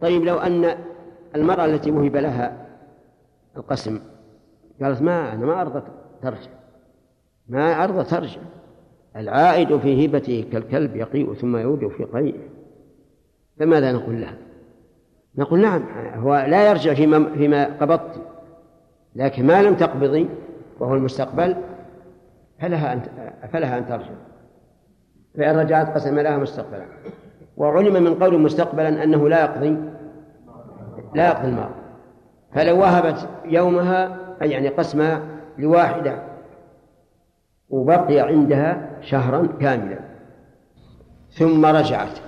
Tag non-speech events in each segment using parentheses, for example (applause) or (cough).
طيب لو أن المرأة التي وهب لها القسم قالت ما أنا ما أرضى ترجع ما أرضى ترجع العائد في هبته كالكلب يقيء ثم يعود في قيئه فماذا نقول لها؟ نقول نعم هو لا يرجع فيما فيما قبضت لكن ما لم تقبضي وهو المستقبل فلها أن فلها أن ترجع فإن رجعت قسم لها مستقبلا وعلم من قول مستقبلا أنه لا يقضي لا يقضي الماضي فلو وهبت يومها أي يعني قسمها لواحدة وبقي عندها شهرا كاملا ثم رجعت.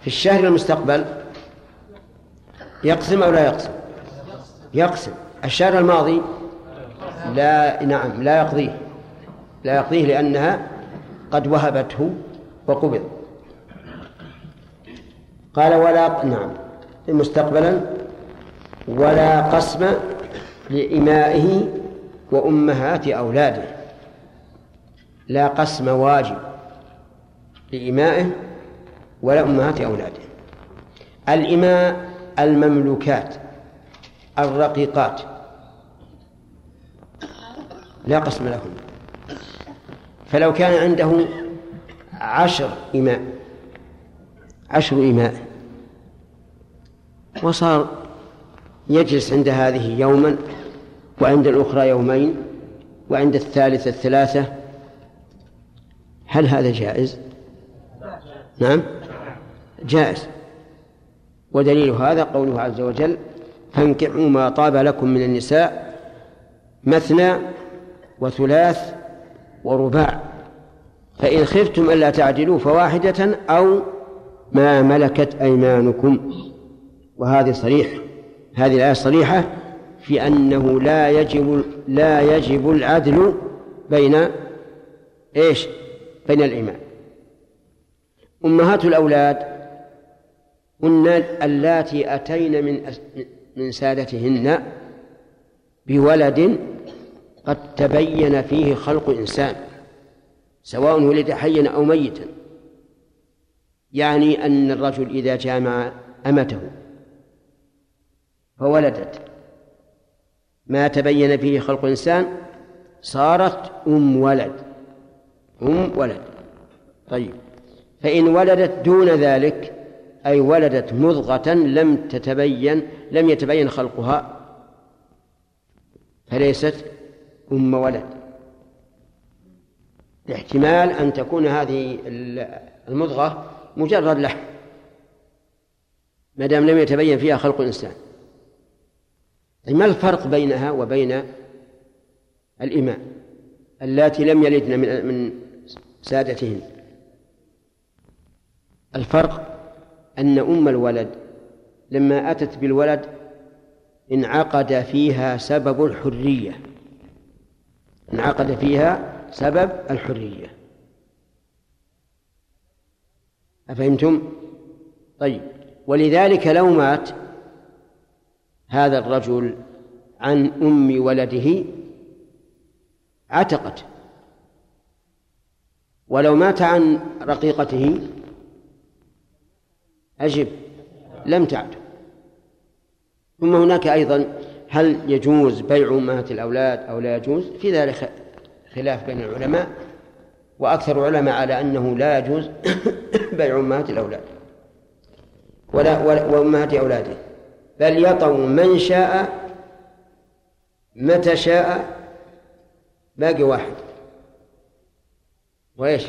في الشهر المستقبل يقسم أو لا يقسم؟ يقسم. الشهر الماضي لا نعم لا يقضيه. لا يقضيه لأنها قد وهبته وقبض قال ولا نعم. مستقبلا ولا قسم لإمائه وأمهات أولاده. لا قسم واجب لإمائه ولا أمهات أولاده. الإماء المملوكات الرقيقات. لا قسم لهم فلو كان عنده عشر إماء عشر إماء وصار يجلس عند هذه يوما وعند الأخرى يومين وعند الثالثة الثلاثة. هل هذا جائز؟ نعم. جائز. ودليل هذا قوله عز وجل فانكحوا ما طاب لكم من النساء مثنى وثلاث ورباع. فإن خفتم ألا تعدلوا فواحدة أو ما ملكت أيمانكم. وهذه صريح هذه الآية صريحة في أنه لا يجب لا يجب العدل بين إيش؟ بين الإيمان. أمهات الأولاد هن اللاتي أتين من من سادتهن بولد قد تبين فيه خلق إنسان. سواء ولد حيا أو ميتا. يعني أن الرجل إذا جامع أمته فولدت ما تبين فيه خلق إنسان صارت أم ولد. أم ولد. طيب. فإن ولدت دون ذلك أي ولدت مضغة لم تتبين لم يتبين خلقها فليست أم ولد. لاحتمال أن تكون هذه المضغة مجرد لحم ما دام لم يتبين فيها خلق الإنسان. طيب ما الفرق بينها وبين الإماء اللاتي لم يلدن من من سادتهن؟ الفرق أن أم الولد لما أتت بالولد انعقد فيها سبب الحرية انعقد فيها سبب الحرية. أفهمتم؟ طيب. ولذلك لو مات هذا الرجل عن أم ولده عتقت. ولو مات عن رقيقته أجب لم تعد. ثم هناك أيضا هل يجوز بيع أمهات الأولاد أو لا يجوز؟ في ذلك خلاف بين العلماء وأكثر العلماء على أنه لا يجوز (coughs) بيع أمهات الأولاد ولا وأمهات أولاده بل يطع من شاء متى شاء باقي واحد. وإيش؟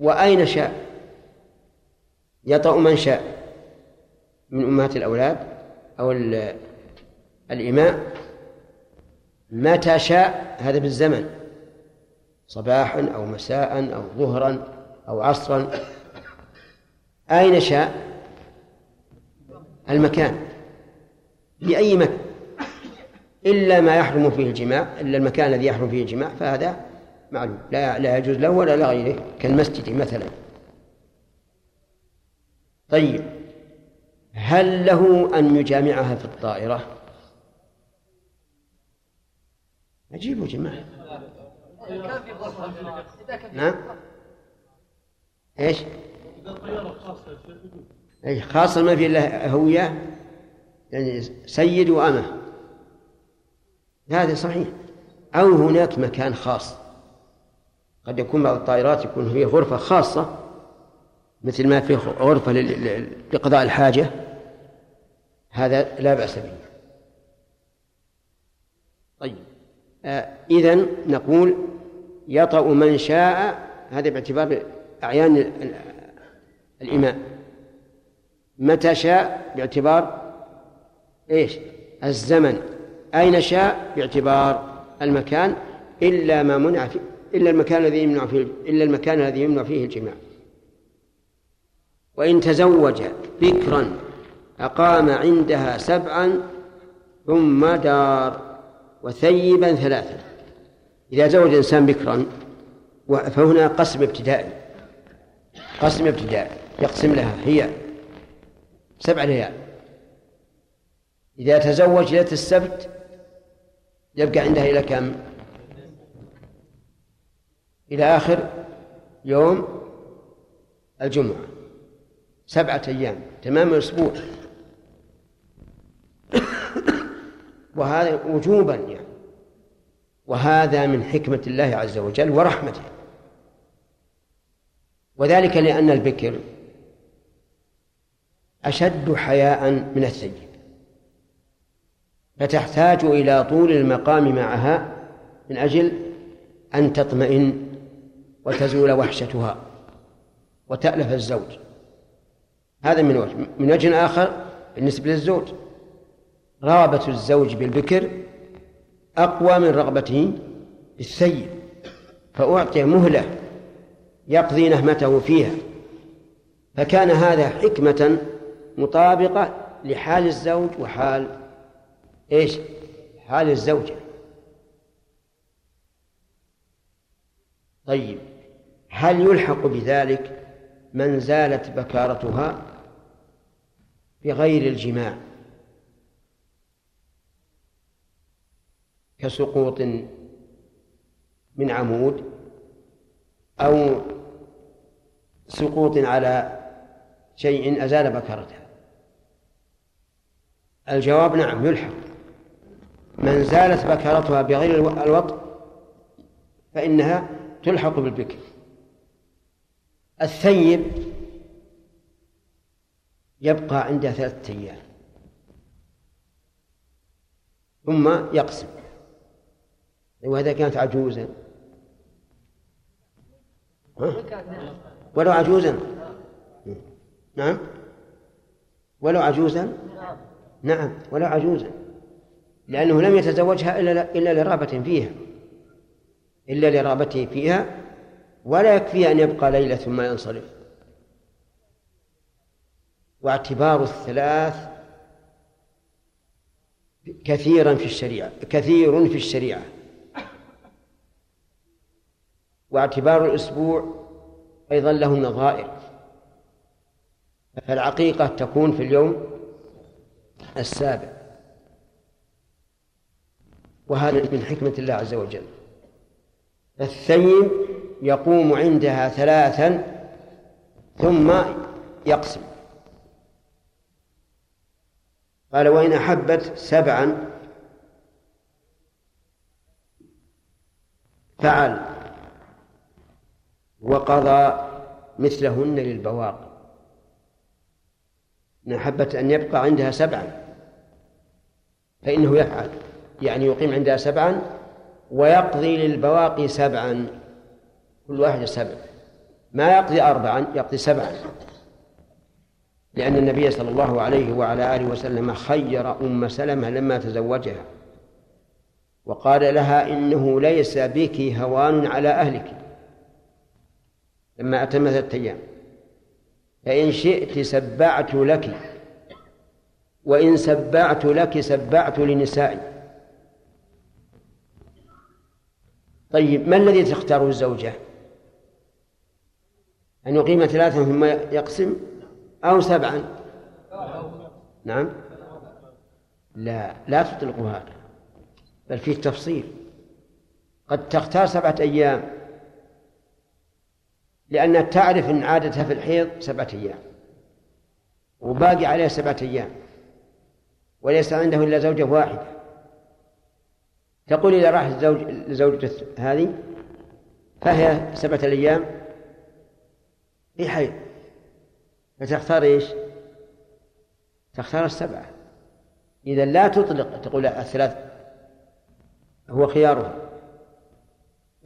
وأين شاء؟ يطأ من شاء من أمهات الأولاد أو الإماء متى شاء هذا بالزمن. صباحا أو مساء أو ظهرا أو عصرا. أين شاء؟ المكان. لأي مكان؟ إلا ما يحرم فيه الجماع إلا المكان الذي يحرم فيه الجماع فهذا معلوم. لا لا يجوز له ولا لغيره كالمسجد مثلا. طيب هل له أن يجامعها في الطائرة؟ أجيبوا جماعة. نعم. إيش؟ إذا طيارة خاصة أي خاصة ما في إلا هوية يعني سيد وأمة. هذا صحيح. أو هناك مكان خاص. قد يكون بعض الطائرات يكون هي غرفة خاصة مثل ما في غرفة لقضاء الحاجة. هذا لا بأس به. طيب. آه إذن نقول يطأ من شاء هذا باعتبار أعيان الإماء متى شاء؟ باعتبار إيش؟ الزمن. أين شاء؟ باعتبار المكان إلا ما منع فيه إلا المكان الذي يمنع فيه إلا المكان الذي يمنع فيه الجماع. وإن تزوج بكرا أقام عندها سبعا ثم دار. وثيبا ثلاثا. إذا زوج إنسان بكرا فهنا قسم ابتدائي. قسم ابتدائي. يقسم لها. هي سبع ليال. إذا تزوج ليلة السبت يبقى عندها إلى كم؟ إلى آخر يوم الجمعة. سبعة أيام. تمام الأسبوع وهذا وجوبا يعني. وهذا من حكمة الله عز وجل ورحمته. وذلك لأن البكر أشد حياء من الثيب. فتحتاج إلى طول المقام معها من أجل أن تطمئن وتزول وحشتها وتألف الزوج. هذا من وجه من وجه آخر بالنسبة للزوج. رغبة الزوج بالبكر أقوى من رغبته بالثيب فأعطي مهلة يقضي نهمته فيها. فكان هذا حكمة مطابقة لحال الزوج وحال إيش؟ حال الزوجة. طيب هل يلحق بذلك من زالت بكارتها بغير الجماع؟ كسقوط من عمود أو سقوط على شيء أزال بكرتها الجواب نعم يلحق. من زالت بكرتها بغير الوطء فإنها تلحق بالبكر. الثيب يبقى عندها ثلاثة أيام ثم يقسم. وإذا كانت عجوزا. ولو عجوزا. نعم. ولو عجوزا؟ نعم ولو عجوزا. لأنه لم يتزوجها إلا إلا لرغبة فيها. إلا لرغبته فيها ولا يكفي أن يبقى ليلة ثم ينصرف. واعتبار الثلاث كثيرا في الشريعة كثير في الشريعة. واعتبار الأسبوع أيضا له نظائر فالعقيقة تكون في اليوم السابع. وهذا من حكمة الله عز وجل. الثيب يقوم عندها ثلاثا ثم يقسم. قال وإن أحبت سبعا فعل. وقضى مثلهن للبواقي إن أحبت أن يبقى عندها سبعا. فإنه يفعل. يعني يقيم عندها سبعا ويقضي للبواقي سبعا. كل واحد سبع. ما يقضي أربعا يقضي سبعا. لأن النبي صلى الله عليه وعلى آله وسلم خير أم سلمة لما تزوجها. وقال لها إنه ليس بك هوان على أهلك. لما أتم ثلاثة أيام فإن شئت سبعت لك وإن سبعت لك سبعت لنسائي. طيب ما الذي تختاره الزوجة؟ أن يقيم ثلاثا ثم يقسم أو سبعا؟ نعم. لا لا تطلق هذا بل فيه تفصيل. قد تختار سبعة أيام. لأنها تعرف أن عادتها في الحيض سبعة أيام وباقي عليه سبعة أيام وليس عنده إلا زوجة واحدة. تقول إذا راح الزوج لزوجته هذه فهي سبعة الأيام في حي. فتختار إيش؟ تختار السبعة. إذا لا تطلق تقول الثلاث هو خيارها.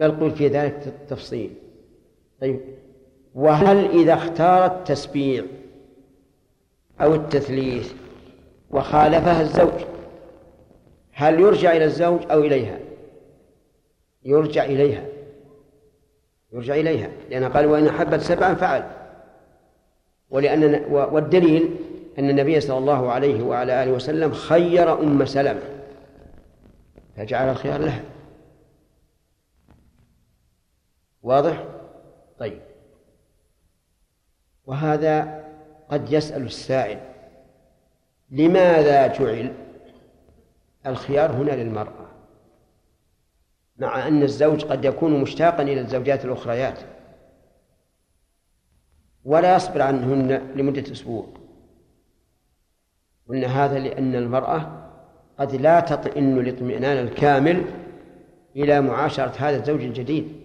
بل قل في ذلك التفصيل طيب. وهل إذا اختار التسبيع أو التثليث وخالفها الزوج هل يرجع إلى الزوج أو إليها؟ يرجع إليها. يرجع إليها. لأن قال وإن أحبت سبعا فعل. ولأن والدليل أن النبي صلى الله عليه وعلى آله وسلم خير أم سلمة. فجعل الخيار لها. واضح؟ طيب. وهذا قد يسأل السائل لماذا جعل الخيار هنا للمرأة؟ مع أن الزوج قد يكون مشتاقا إلى الزوجات الأخريات ولا يصبر عنهن لمدة أسبوع. قلنا هذا لأن المرأة قد لا تطئن الاطمئنان الكامل إلى معاشرة هذا الزوج الجديد.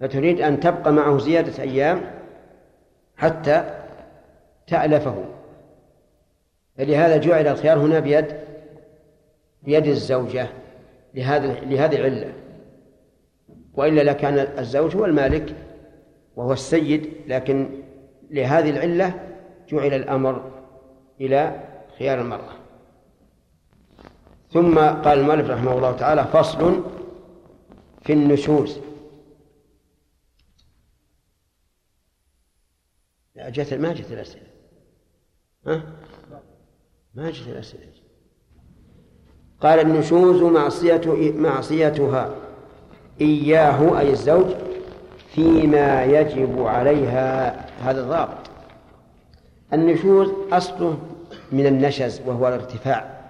فتريد أن تبقى معه زيادة أيام حتى تألفه. فلهذا جعل الخيار هنا بيد بيد الزوجة لهذا لهذه العلة. وإلا لكان الزوج هو المالك وهو السيد لكن لهذه العلة جعل الأمر إلى خيار المرأة. ثم قال المؤلف رحمه الله تعالى فصل في النشوز. جت ما جت الأسئلة. ها؟ ما جت الأسئلة. قال النشوز معصية معصيتها إياه أي الزوج فيما يجب عليها. هذا الضابط. النشوز أصله من النشز وهو الارتفاع.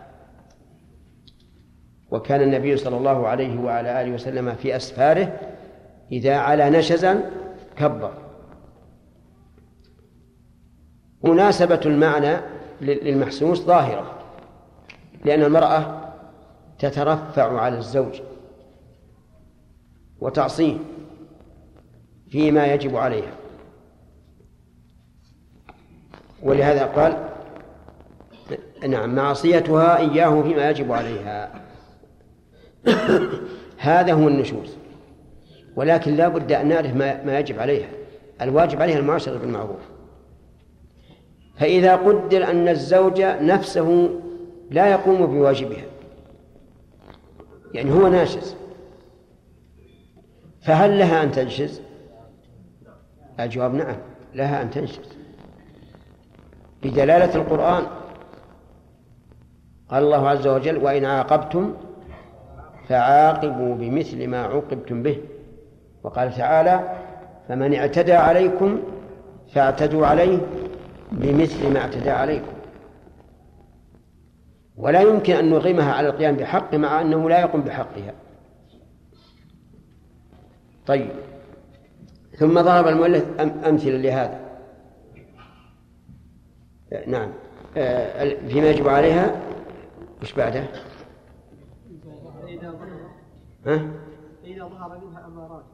وكان النبي صلى الله عليه وعلى آله وسلم في أسفاره إذا علا نشزا كبر. مناسبة المعنى للمحسوس ظاهرة لأن المرأة تترفع على الزوج وتعصيه فيما يجب عليها. ولهذا قال نعم معصيتها إياه فيما يجب عليها. هذا هو النشوز ولكن لا بد أن نعرف ما يجب عليها. الواجب عليها المعاشرة بالمعروف. فإذا قدر أن الزوج نفسه لا يقوم بواجبها يعني هو ناشز. فهل لها أن تنشز؟ الجواب نعم لها أن تنشز. بدلالة القرآن قال الله عز وجل وإن عاقبتم فعاقبوا بمثل ما عوقبتم به. وقال تعالى فمن اعتدى عليكم فاعتدوا عليه بمثل ما اعتدى عليكم. ولا يمكن أن نرغمها على القيام بحق مع أنه لا يقوم بحقها. طيب. ثم ضرب المؤلف أمثلة لهذا. نعم. آه، فيما يجب عليها. وش بعده؟ ها؟ فإذا ظهر منها أمارات.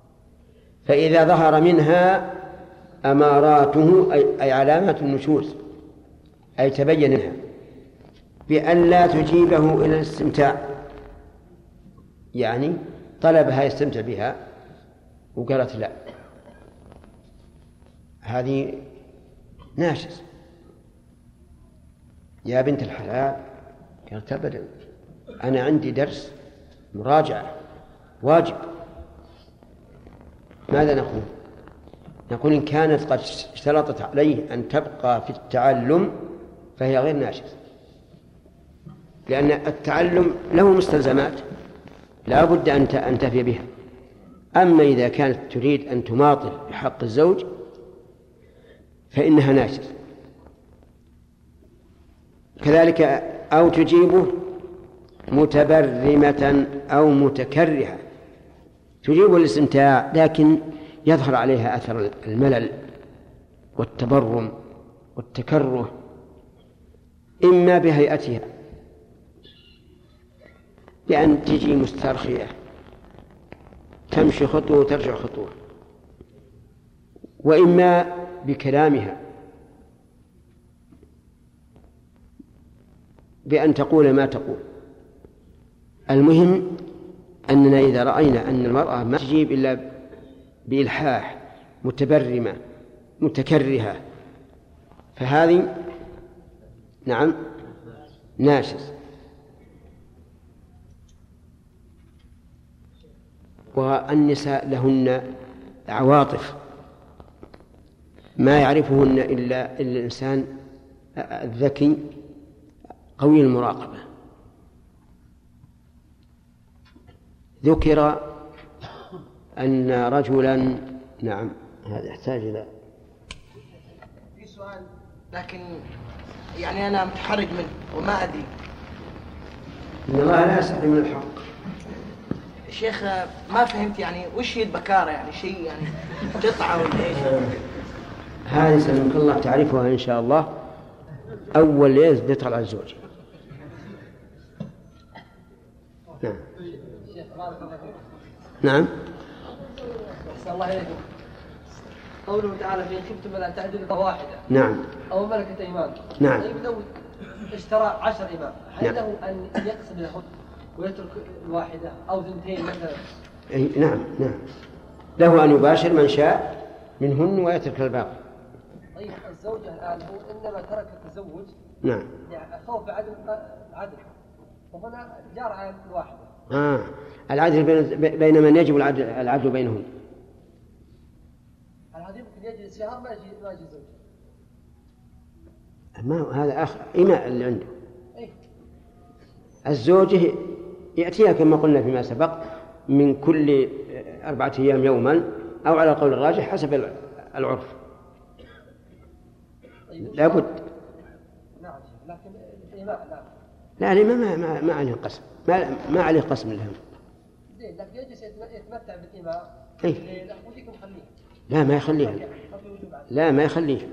فإذا ظهر منها أماراته أي, علامات النشوز أي تبين منها بأن لا تجيبه إلى الاستمتاع. يعني طلبها يستمتع بها وقالت لا. هذه ناشز. يا بنت الحلال قالت أبدا أنا عندي درس مراجعة واجب. ماذا نقول؟ نقول إن كانت قد اشترطت عليه أن تبقى في التعلم فهي غير ناشز لأن التعلم له مستلزمات لا بد أن أن تفي بها. أما إذا كانت تريد أن تماطل بحق الزوج فإنها ناشز كذلك أو تجيبه متبرمة أو متكرهة. تجيب الاستمتاع لكن يظهر عليها أثر الملل والتبرم والتكره إما بهيئتها بأن تجي مسترخية تمشي خطوة وترجع خطوة وإما بكلامها بأن تقول ما تقول. المهم أننا إذا رأينا أن المرأة ما تجيب إلا بإلحاح متبرمة متكرهة. فهذه نعم ناشز. والنساء لهن عواطف. ما يعرفهن إلا الإنسان الذكي قوي المراقبة. ذكر أن رجلا نعم هذا يحتاج إلى في سؤال لكن يعني أنا متحرج منه وما أدري. إن الله لا يستحي من الحق. شيخ ما فهمت يعني وش هي البكارة؟ يعني شيء يعني قطعة ولا إيش؟ هذه سلمك الله تعرفها إن شاء الله. أول ليز بيطلع الزوج. نعم. نعم. أحسن الله إليكم قوله تعالى فإن خفتم ألا تعدلوا فواحدة نعم. أو ملكة أيمان. نعم. طيب لو اشترى عشر إمام هل نعم. له أن يقسم له ويترك الواحدة أو ثنتين مثلا؟ أي نعم نعم. له أن يباشر من شاء منهن ويترك الباقي. طيب الزوجة الآن هو إنما ترك التزوج. نعم. يعني خوف عدم العدل وهنا جار على الواحدة. آه. العدل بين بين من يجب العدل, العدل بينهم يجلس شهر ما يجي ما يجي ما هذا أخ إماء اللي عنده. إيه. الزوجة يأتيها كما قلنا فيما سبق من كل أربعة أيام يوما أو على قول الراجح حسب العرف. طيب لابد. نعم لكن الإماء نعم لا. الإمام ما, ما, ما عليه قسم. ما, ما عليه قسم لهم زين لكن يجلس يتم- يتمتع بالإماء إيه. ليلة وديكم خليه لا ما يخليها. لا ما يخليه.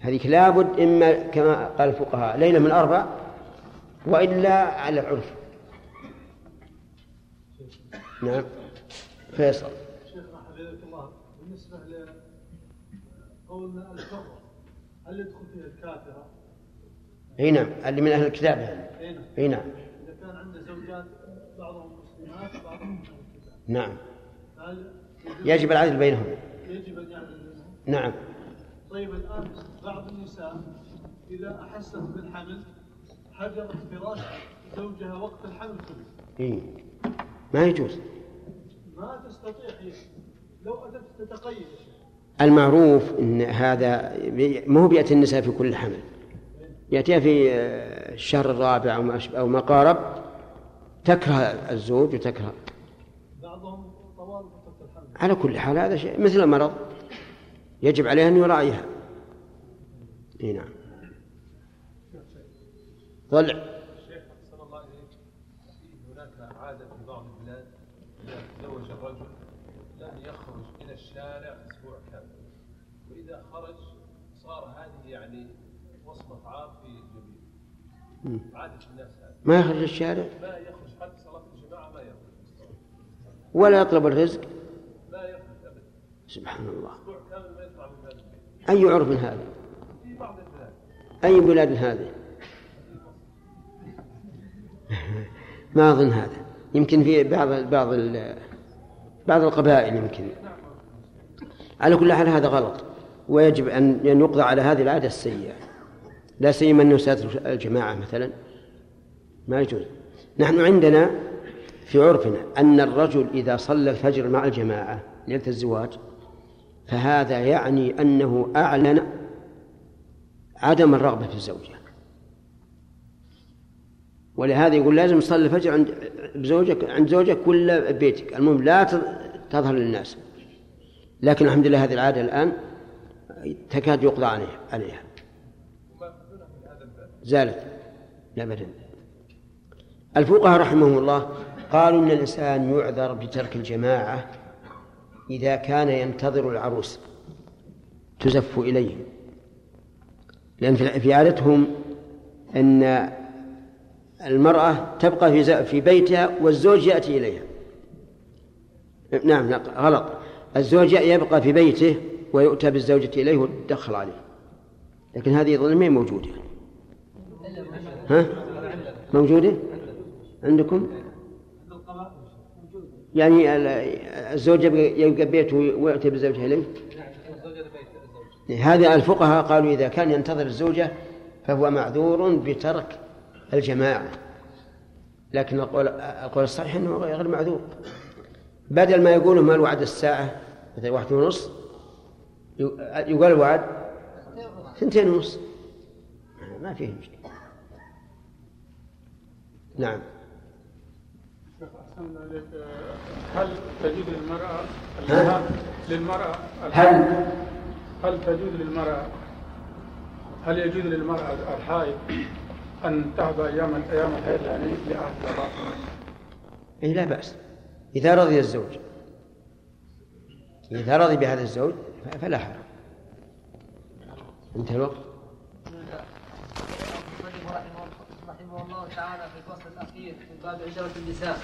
هذيك لابد إما كما قال الفقهاء ليلة من أربع وإلا على العرف. نعم. فيصل. شيخنا حفظك الله. بالنسبة لقولنا الحرة هل يدخل فيها الكافرة؟ أي نعم اللي من أهل الكتاب يعني. أي نعم. أي نعم. إذا كان عنده زوجات بعضهم مسلمات الكتاب نعم. يجب العدل بينهم. يجب أن بينهم؟ نعم. طيب الآن بعض النساء إذا أحست بالحمل حجرت فراش زوجها وقت الحمل كله. اي ما يجوز. ما تستطيع هي. لو أتت تتقيد المعروف إن هذا ما هو بيأتي النساء في كل حمل. يأتيها في آه، الشهر الرابع أو ما قارب تكره الزوج وتكره بعضهم طوال فترة الحمل على كل حال هذا شيء. مثل المرض يجب عليه أن يراعيها. إي نعم. طلع. شيخ الله إليك في هناك عادة في بعض البلاد إذا تزوج الرجل لم يخرج إلى الشارع أسبوع كامل وإذا خرج صار هذه يعني عار في الجميع عادة الناس هذه ما يخرج الشارع؟ ما يخرج حتى صلاة الجماعة ما يخرج. ولا يطلب الرزق. سبحان الله. أي عرف هذا؟ أي بلاد هذه؟ (laughs) ما أظن هذا. يمكن في بعض بعض بعض القبائل يمكن. على كل حال هذا غلط. ويجب أن يقضى على هذه العادة السيئة. لا سيما أنه ساتر الجماعة مثلا. ما يجوز. نحن عندنا في عرفنا أن الرجل إذا صلى الفجر مع الجماعة ليلة الزواج فهذا يعني أنه أعلن عدم الرغبة في الزوجة. ولهذا يقول لازم تصلي الفجر عند زوجك عند زوجك ولا بيتك. المهم لا تظهر للناس. لكن الحمد لله هذه العادة الآن تكاد يقضى عليها عليها. زالت. لا ابدا الفقهاء رحمهم الله قالوا إن الإنسان يعذر بترك الجماعة إذا كان ينتظر العروس تزف إليه لأن في عادتهم أن المرأة تبقى في في بيتها والزوج يأتي إليها. نعم غلط. الزوج يبقى في بيته ويؤتى بالزوجة إليه ويدخل عليه. لكن هذه هي موجودة. ها؟ موجودة؟ عندكم؟ يعني ال- الزوج يبقى بيته ويؤتي بالزوجة إليه؟ هذا الفقهاء قالوا إذا كان ينتظر الزوجة فهو معذور بترك الجماعة. لكن القول, القول الصحيح أنه غير معذور. بدل ما يقولوا ما الوعد الساعة مثلا واحد ونص يقال الوعد سنتين ونص. ما فيه مشكلة. نعم. هل تجوز للمرأة ها؟ للمرأة هل هل تجوز للمرأة هل يجوز للمرأة الحائض أن تحظى أيام أيام الحيض يعني لأهل؟ إيه لا بأس. إذا رضي الزوج. إذا رضي بهذا الزوج فلا حرج. انتهى الوقت. رحمه رحمه الله تعالى في الفصل الأخير. باب عشرة النساء.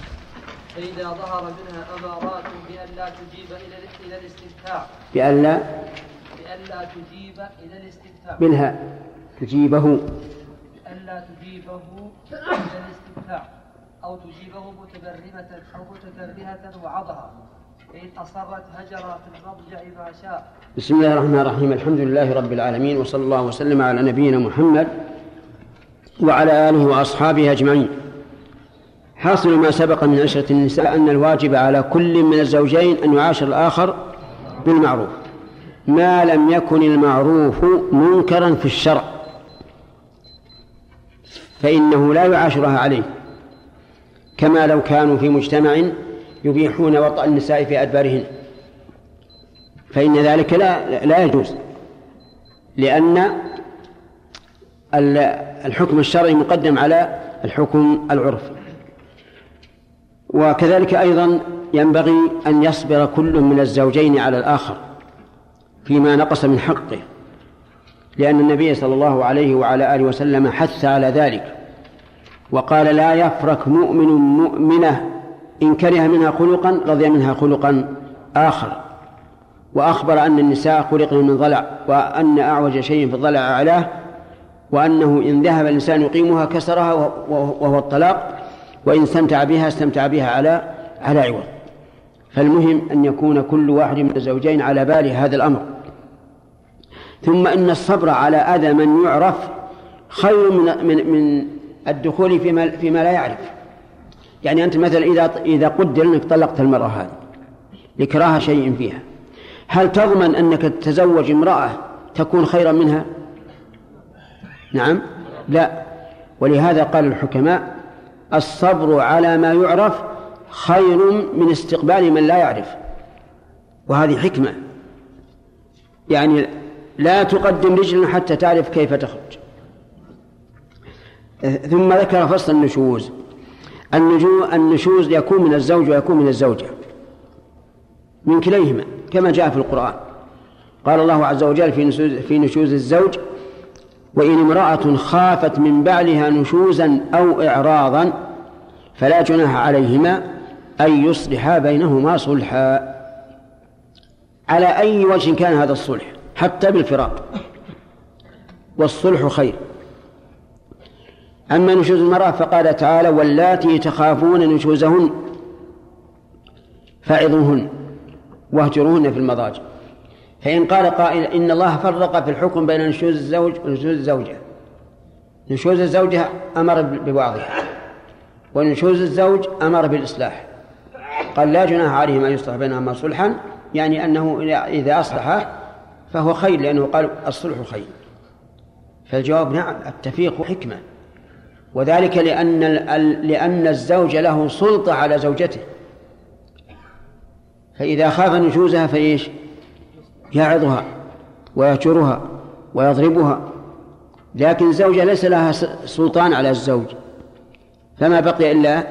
فإذا ظهر منها أمارات بأن لا تجيب إلى إلى الاستمتاع بأن لا بأن لا تجيب إلى الاستمتاع منها تجيبه. بأن لا تجيبه إلى الاستمتاع أو تجيبه متبرمة أو متكرهة وعظها فإن أصرت هجر في المضجع ما شاء. بسم الله الرحمن الرحيم. الحمد لله رب العالمين وصلى الله وسلم على نبينا محمد وعلى آله وأصحابه أجمعين. حاصل ما سبق من عشرة النساء أن الواجب على كل من الزوجين أن يعاشر الآخر بالمعروف. ما لم يكن المعروف منكرا في الشرع. فإنه لا يعاشرها عليه. كما لو كانوا في مجتمع يبيحون وطأ النساء في أدبارهن. فإن ذلك لا لا يجوز. لأن ال- الحكم الشرعي مقدم على الحكم العرفي. وكذلك أيضا ينبغي أن يصبر كل من الزوجين على الآخر فيما نقص من حقه لأن النبي صلى الله عليه وعلى آله وسلم حث على ذلك وقال لا يفرك مؤمن مؤمنة إن كره منها خلقا رضي منها خلقا آخر. وأخبر أن النساء خلقن من ضلع وأن أعوج شيء في الضلع أعلاه وأنه إن ذهب الإنسان يقيمها كسرها وهو الطلاق وإن استمتع بها استمتع بها على على عوض. فالمهم أن يكون كل واحد من الزوجين على باله هذا الأمر. ثم إن الصبر على أذى من يعرف خير من من من الدخول فيما فيما لا يعرف. يعني أنت مثلا إذا إذا قدر أنك طلقت المرأة هذه لكراهة شيء فيها هل تضمن أنك تتزوج امرأة تكون خيرا منها؟ نعم. لا. ولهذا قال الحكماء الصبر على ما يعرف خير من استقبال من لا يعرف. وهذه حكمة. يعني لا تقدم رجلا حتى تعرف كيف تخرج. ثم ذكر فصل النشوز. النشوز يكون من الزوج ويكون من الزوجة. من كليهما كما جاء في القرآن. قال الله عز وجل في نشوز الزوج وإن امرأة خافت من بعلها نشوزا أو إعراضا فلا جناح عليهما أن يصلحا بينهما صلحا. على أي وجه كان هذا الصلح؟ حتى بالفراق. والصلح خير. أما نشوز المرأة فقال تعالى واللاتي تخافون نشوزهن فعظوهن واهجروهن في المضاجع. فإن قال قائل إن الله فرق في الحكم بين نشوز الزوج ونشوز الزوجة. نشوز الزوجة أمر ببعضها ونشوز الزوج أمر بالإصلاح. قال لا جناح عليهما أن يصلح بينهما صلحا يعني أنه إذا أصلح فهو خير لأنه قال الصلح خير. فالجواب نعم التفريق حكمة. وذلك لأن لأن الزوج له سلطة على زوجته. فإذا خاف نشوزها فإيش؟ يعظها ويهجرها ويضربها لكن الزوجة ليس لها سلطان على الزوج فما بقي إلا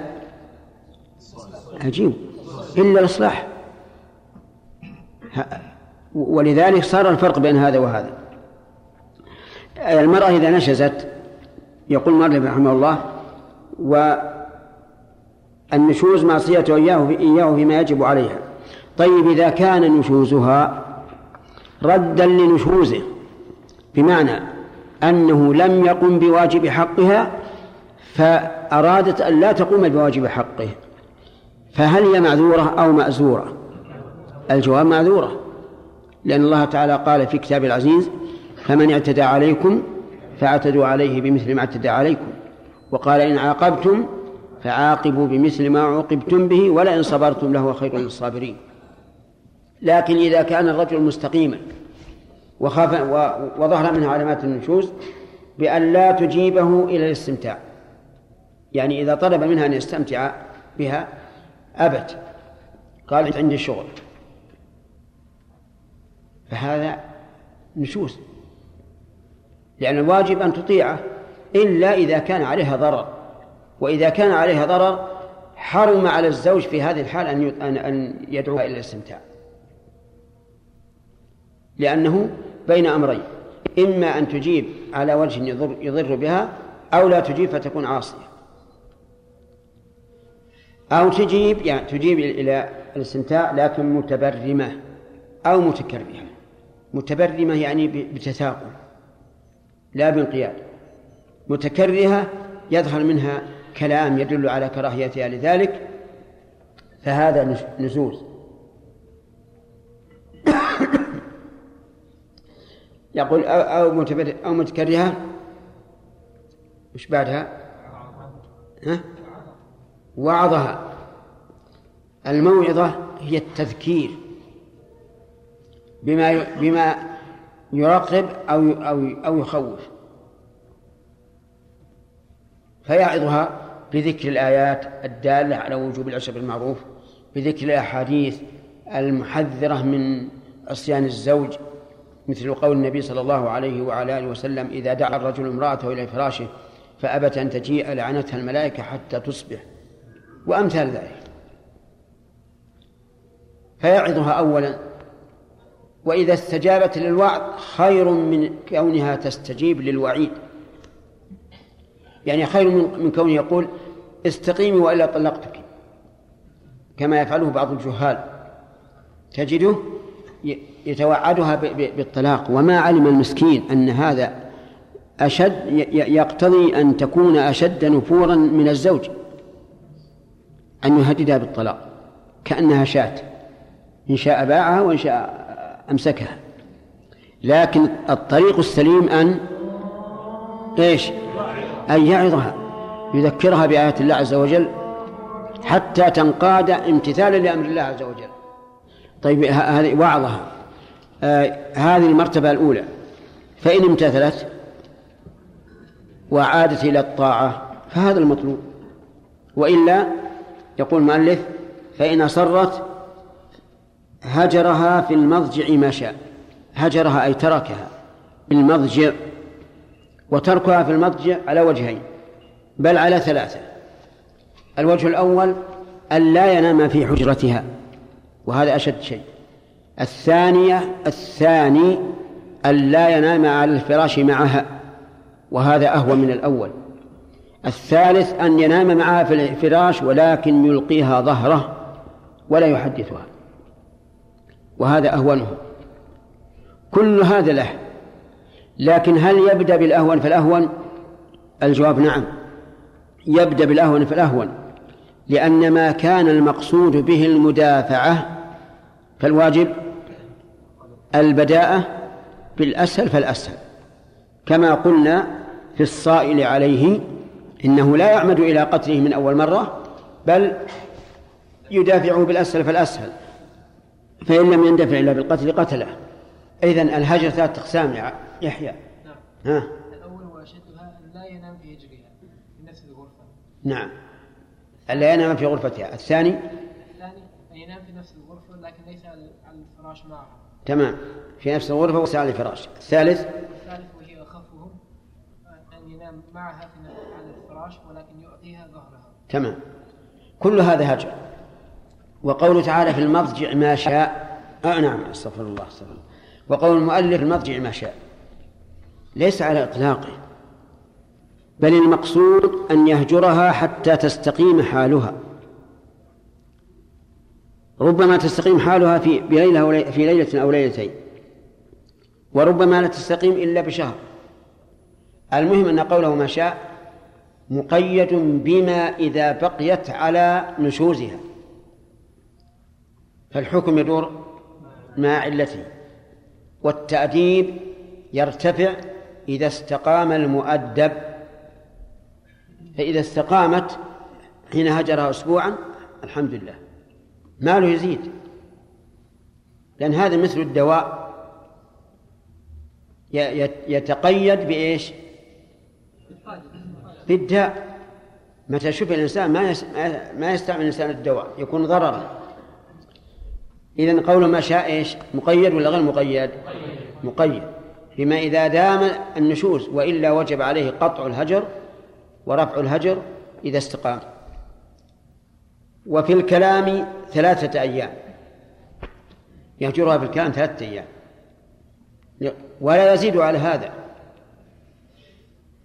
عجيب إلا الإصلاح. ولذلك صار الفرق بين هذا وهذا. المرأة إذا نشزت يقول مالك رحمه الله والنشوز معصية إياه إياه فيما يجب عليها. طيب إذا كان نشوزها ردا لنشوزه بمعنى أنه لم يقم بواجب حقها فأرادت أن لا تقوم بواجب حقه. فهل هي معذورة أو مأزورة؟ الجواب معذورة لأن الله تعالى قال في كتاب العزيز فمن اعتدى عليكم فاعتدوا عليه بمثل ما اعتدى عليكم وقال إن عاقبتم فعاقبوا بمثل ما عوقبتم به ولئن صبرتم لهو خير للصابرين. لكن إذا كان الرجل مستقيما وخاف وظهر منه علامات النشوز بأن لا تجيبه إلى الاستمتاع. يعني إذا طلب منها أن يستمتع بها أبت. قالت عندي شغل. فهذا نشوز. لأن الواجب أن تطيعه إلا إذا كان عليها ضرر. وإذا كان عليها ضرر حرم على الزوج في هذه الحال أن أن يدعوها إلى الاستمتاع. لأنه بين أمرين. إما أن تجيب على وجه يضر, يضر بها أو لا تجيب فتكون عاصية. أو تجيب يعني تجيب إلى الاستمتاع لكن متبرمة أو متكرهة. متبرمة يعني بتثاقل لا بانقياد. متكرهة يظهر منها كلام يدل على كراهيتها لذلك فهذا نزوز يقول أو أو أو متكرهة وش بعدها؟ ها؟ وعظها الموعظة هي التذكير بما بما يرقب أو أو أو يخوف فيعظها بذكر الآيات الدالة على وجوب العشر بالمعروف بذكر الأحاديث المحذرة من عصيان الزوج مثل قول النبي صلى الله عليه وعلى آله وسلم إذا دعا الرجل امرأته إلى فراشه فأبت أن تجيء لعنتها الملائكة حتى تصبح. وأمثال ذلك. فيعظها أولا وإذا استجابت للوعظ خير من كونها تستجيب للوعيد. يعني خير من كونه يقول استقيمي وإلا طلقتك. كما يفعله بعض الجهال. تجده يتوعدها بالطلاق. وما علم المسكين أن هذا أشد يقتضي أن تكون أشد نفورا من الزوج. أن يهددها بالطلاق. كأنها شاة. إن شاء باعها وإن شاء أمسكها. لكن الطريق السليم أن إيش؟ أن يعظها. يذكرها بآيات الله عز وجل حتى تنقاد امتثالا لأمر الله عز وجل. طيب هذه وعظها آه هذه المرتبة الأولى. فإن امتثلت وعادت إلى الطاعة فهذا المطلوب. وإلا يقول المؤلف فإن أصرت هجرها في المضجع ما شاء. هجرها أي تركها في المضجع وتركها في المضجع على وجهين بل على ثلاثة. الوجه الأول أن لا ينام في حجرتها. وهذا أشد شيء. الثانية الثاني أن لا ينام على الفراش معها وهذا أهون من الأول. الثالث أن ينام معها في الفراش ولكن يلقيها ظهره ولا يحدثها. وهذا أهونه. كل هذا له. لكن هل يبدأ بالأهون فالأهون؟ الجواب نعم. يبدأ بالأهون فالأهون. لأن ما كان المقصود به المدافعة فالواجب البداءة بالأسهل فالأسهل. كما قلنا في الصائل عليه إنه لا يعمد إلى قتله من أول مرة بل يدافعه بالأسهل فالأسهل فإن لم يندفع إلا بالقتل قتله. إذن الهجر ثلاثة أقسام يا يحيى. نعم. ها؟ الأول وأشدها لا ينام في هجرها في نفس الغرفة. نعم. ألا ينام في غرفتها الثاني؟ الثاني أن ينام في نفس الغرفة لكن ليس على الفراش معها. تمام. في نفس الغرفة وليس على الفراش. الثالث؟ والثالث وهي أخفهم أن ينام معها في نفس- على الفراش ولكن يعطيها ظهرها. تمام. كل هذا هجر. وقوله تعالى في المضجع ما شاء. آه نعم أستغفر الله أستغفر الله. وقول المؤلف المضجع ما شاء. ليس على إطلاقه. بل المقصود أن يهجرها حتى تستقيم حالها. ربما تستقيم حالها في بليلة في ليلة أو ليلتين وربما لا تستقيم إلا بشهر. المهم أن قوله ما شاء مقيد بما إذا بقيت على نشوزها. فالحكم يدور مع علته والتأديب يرتفع إذا استقام المؤدب. فإذا استقامت حين هجرها أسبوعا الحمد لله. ماله يزيد. لأن هذا مثل الدواء يتقيد بإيش؟ بالداء. متى شفي الإنسان ما ما يستعمل الإنسان الدواء يكون ضررا. إذا قول ما شاء إيش؟ مقيد ولا غير مقيد؟ مقيد. بما إذا دام النشوز وإلا وجب عليه قطع الهجر ورفع الهجر إذا استقام. وفي الكلام ثلاثة أيام. يهجرها في الكلام ثلاثة أيام. ولا يزيد على هذا.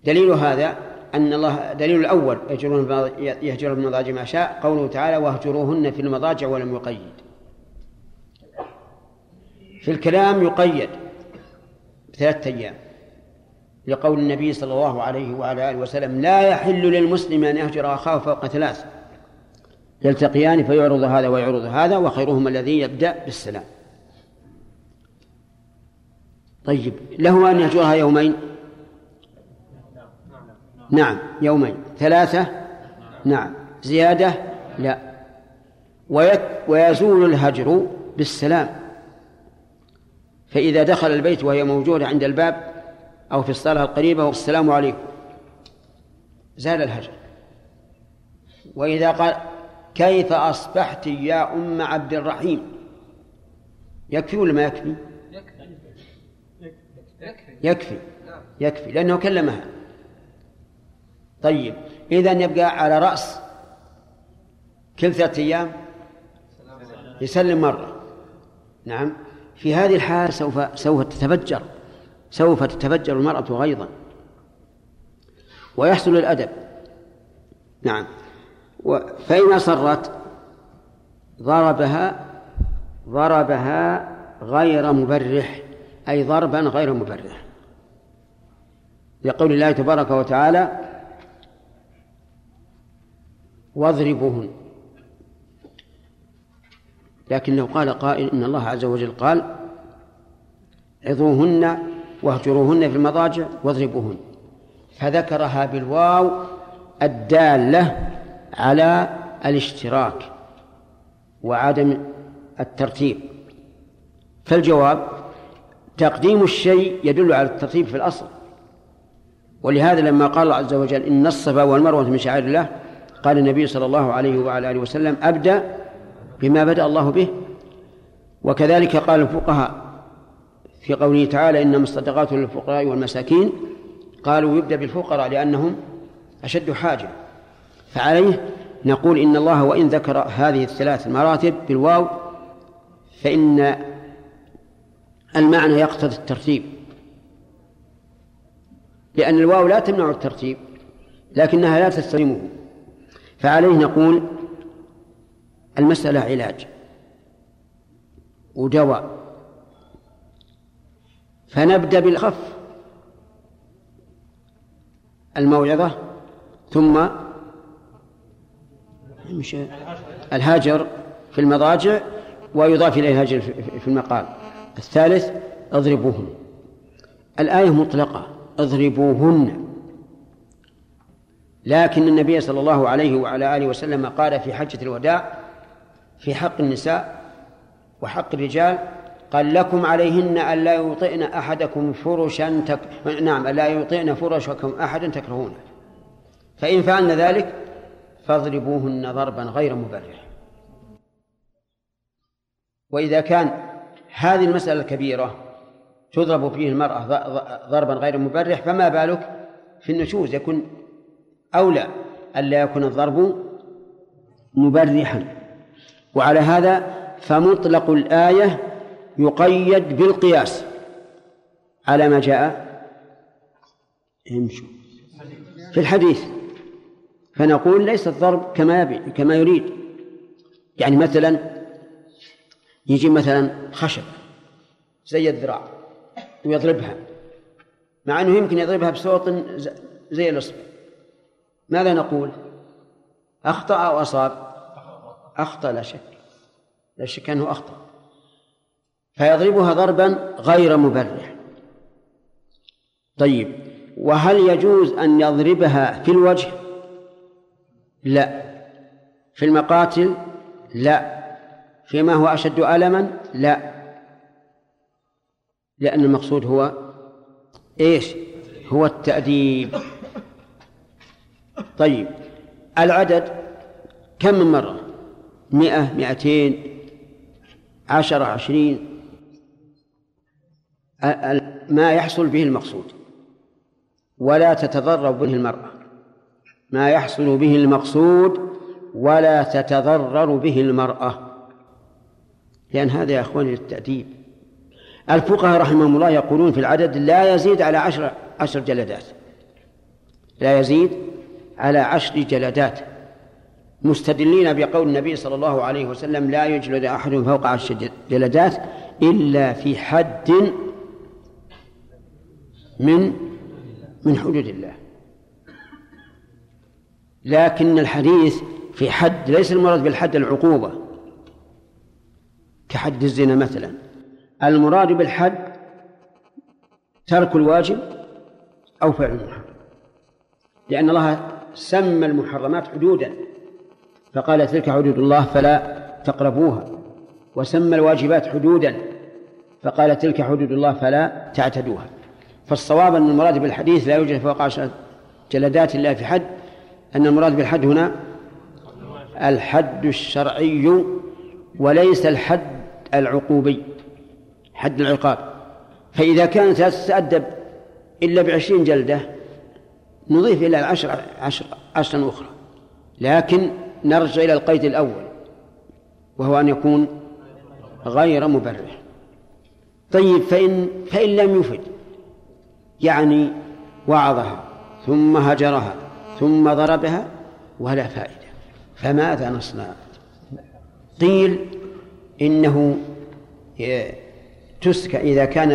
دليل هذا أن الله دليل الأول يهجرون يهجر المضاجع ما شاء قوله تعالى واهجروهن في المضاجع ولم يقيد. في الكلام يقيد بثلاثة أيام. لقول النبي صلى الله عليه وعلى آله وسلم لا يحل للمسلم أن يهجر أخاه فوق ثلاث. يلتقيان فيعرض هذا ويعرض هذا وخيرهما الذي يبدأ بالسلام. طيب له أن يهجرها يومين؟ نعم يومين. ثلاثة؟ نعم. زيادة؟ لا. ويزول الهجر بالسلام. فإذا دخل البيت وهي موجودة عند الباب أو في الصالة القريبة والسلام عليكم. زال الهجر. وإذا قال كيف أصبحت يا أم عبد الرحيم؟ يكفي ولا ما يكفي؟ يكفي. يكفي لأنه كلمها. طيب إذا يبقى على رأس كل ثلاثة أيام يسلم مرة. نعم في هذه الحال سوف سوف تتفجر. سوف تتفجر المرأة غيظا. ويحصل الأدب. نعم. فإن أصرت ضربها ضربها غير مبرح أي ضربا غير مبرح. لقول الله تبارك وتعالى واضربوهن. لكنه قال قائل إن الله عز وجل قال عظوهن واهجروهن في المضاجع واضربوهن. فذكرها بالواو الدالة على الاشتراك وعدم الترتيب. فالجواب تقديم الشيء يدل على الترتيب في الأصل. ولهذا لما قال الله عز وجل إن الصفا والمروة من شعائر الله قال النبي صلى الله عليه وعلى آله وسلم أبدأ بما بدأ الله به. وكذلك قال الفقهاء في قوله تعالى إنما الصدقات للفقراء والمساكين قالوا يبدأ بالفقراء لأنهم أشد حاجة. فعليه نقول إن الله وإن ذكر هذه الثلاث المراتب بالواو فإن المعنى يقتضي الترتيب. لأن الواو لا تمنع الترتيب لكنها لا تستلمه فعليه نقول المسألة علاج ودواء. فنبدأ بالخف. الموعظة ثم الهاجر في المضاجع ويضاف إليه الهاجر في المقال. الثالث اضربوهن. الآية مطلقة اضربوهن. لكن النبي صلى الله عليه وعلى آله وسلم قال في حجة الوداع في حق النساء وحق الرجال قال لكم عليهن ألا يطئن أحدكم فرشا تك... نعم ألا يطئن فرشكم أحدا تكرهونه فإن فعلن ذلك فاضربوهن ضربا غير مبرح وإذا كان هذه المسألة الكبيرة تضرب فيه المرأة ضربا غير مبرح فما بالك في النشوز؟ يكون أولى ألا يكون الضرب مبرحا. وعلى هذا فمطلق الآية يقيد بالقياس. على ما جاء. امشوا. في الحديث. فنقول ليس الضرب كما يبي كما يريد. يعني مثلا يجي مثلا خشب زي الذراع ويضربها. مع إنه يمكن يضربها بصوت زي الإصبع. ماذا نقول؟ أخطأ أو أصاب؟ أخطأ لا شك. لا شك أنه أخطأ. فيضربها ضربا غير مبرح. طيب وهل يجوز أن يضربها في الوجه؟ لا. في المقاتل؟ لا. فيما هو أشد ألما؟ لا. لأن المقصود هو إيش؟ هو التأديب. طيب العدد كم من مرة؟ مئة مئتين عشرة عشرين. ما يحصل به المقصود. ولا تتضرر به المرأة. ما يحصل به المقصود ولا تتضرر به المرأة. لأن هذا يا أخواني للتأديب. الفقهاء رحمهم الله يقولون في العدد لا يزيد على عشر عشر جلدات. لا يزيد على عشر جلدات. مستدلين بقول النبي صلى الله عليه وسلم لا يجلد أحد فوق عشر جلدات إلا في حد من من حدود الله. لكن الحديث في حد ليس المراد بالحد العقوبة كحد الزنا مثلا. المراد بالحد ترك الواجب أو فعل المحرم. لأن الله سمى المحرمات حدودا فقال تلك حدود الله فلا تقربوها وسمى الواجبات حدودا فقال تلك حدود الله فلا تعتدوها. فالصواب أن المراد بالحديث لا يوجد فوق عشرة جلدات الله في حد أن المراد بالحد هنا الحد الشرعي وليس الحد العقوبي حد العقاب. فإذا كانت لا تتأدب إلا بعشرين جلدة نضيف إلى العشر عشر عشرا أخرى. لكن نرجع إلى القيد الأول وهو أن يكون غير مبرح. طيب فإن فإن لم يفد يعني وعظها ثم هجرها ثم ضربها ولا فائدة. فماذا نصنع؟ قيل إنه تسكن إذا كان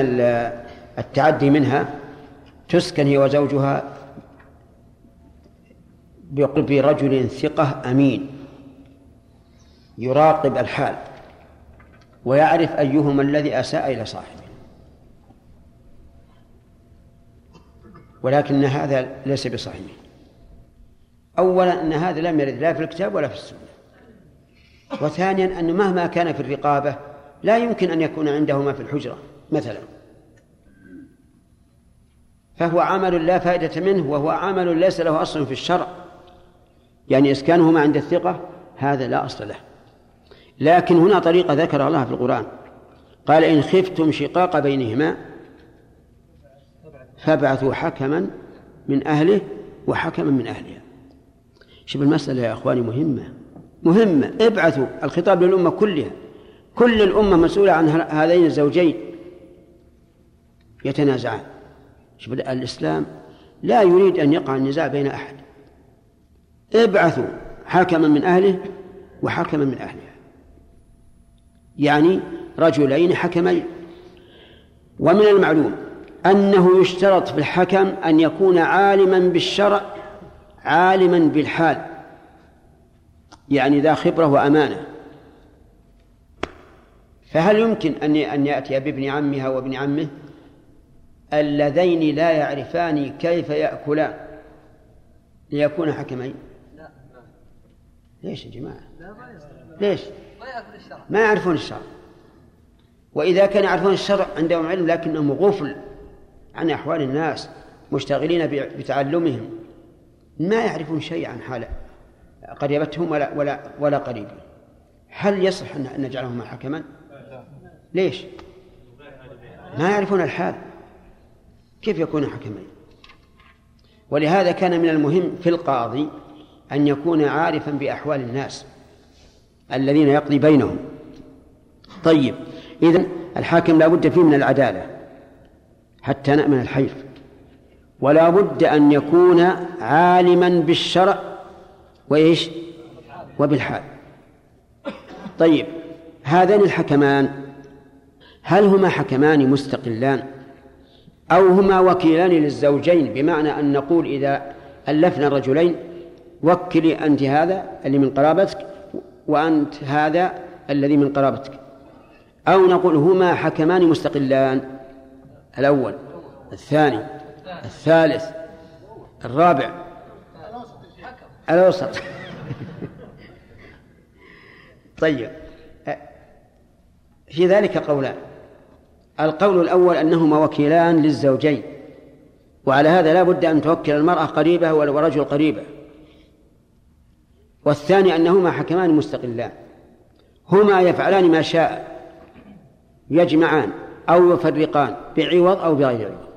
التعدي منها تسكن هي وزوجها بقرب رجل ثقة أمين يراقب الحال ويعرف أيهما الذي أساء إلى صاحبه. ولكن هذا ليس بصحيح. أولا أن هذا لم يرد لا في الكتاب ولا في السنة. وثانيا أنه مهما كان في الرقابة لا يمكن أن يكون عندهما في الحجرة مثلا. فهو عمل لا فائدة منه وهو عمل ليس له أصل في الشرع. يعني إسكانهما عند الثقة هذا لا أصل له. لكن هنا طريقة ذكر الله في القرآن. قال إن خفتم شقاق بينهما فابعثوا حكما من أهله وحكما من أهلها. شوف المسألة يا أخواني مهمة مهمة. ابعثوا الخطاب للأمة كلها. كل الأمة مسؤولة عن هذين الزوجين. يتنازعان. شوف الإسلام لا يريد أن يقع النزاع بين أحد. ابعثوا حكما من أهله وحكما من أهلها. يعني رجلين حكمين. ومن المعلوم أنه يشترط في الحكم أن يكون عالما بالشرع عالما بالحال يعني ذا خبرة وأمانة. فهل يمكن أن أن يأتي بابن عمها وابن عمه؟ اللذين لا يعرفان كيف يأكلان. ليكون حكمين. لا. ليش يا جماعة؟ ليش؟ ما يعرفون الشرع. وإذا كانوا يعرفون الشرع عندهم علم لكنهم غفل. عن أحوال الناس مشتغلين بتعلمهم ما يعرفون شيء عن حال قريبتهم ولا ولا ولا قريبهم هل يصح ان نجعلهما حكما؟ ليش؟ ما يعرفون الحال كيف يكون حكمين؟ ولهذا كان من المهم في القاضي أن يكون عارفا بأحوال الناس الذين يقضي بينهم طيب إذن الحاكم لا بد فيه من العدالة حتى نأمن الحيف ولا بد أن يكون عالما بالشرع وإيش؟ وبالحال. طيب هذان الحكمان هل هما حكمان مستقلان؟ أو هما وكيلان للزوجين؟ بمعنى أن نقول إذا ألفنا الرجلين وكلي أنت هذا اللي من قرابتك وأنت هذا الذي من قرابتك. أو نقول هما حكمان مستقلان. الأول الثاني الثالث الرابع الأوسط. (laughs) طيب. في ذلك قولان. القول الأول أنهما وكيلان للزوجين وعلى هذا لا بد أن توكل المرأة قريبة ورجل قريبة. والثاني أنهما حكمان مستقلان هما يفعلان ما شاء يجمعان. أو يفرقان بعوض أو بغير عوض.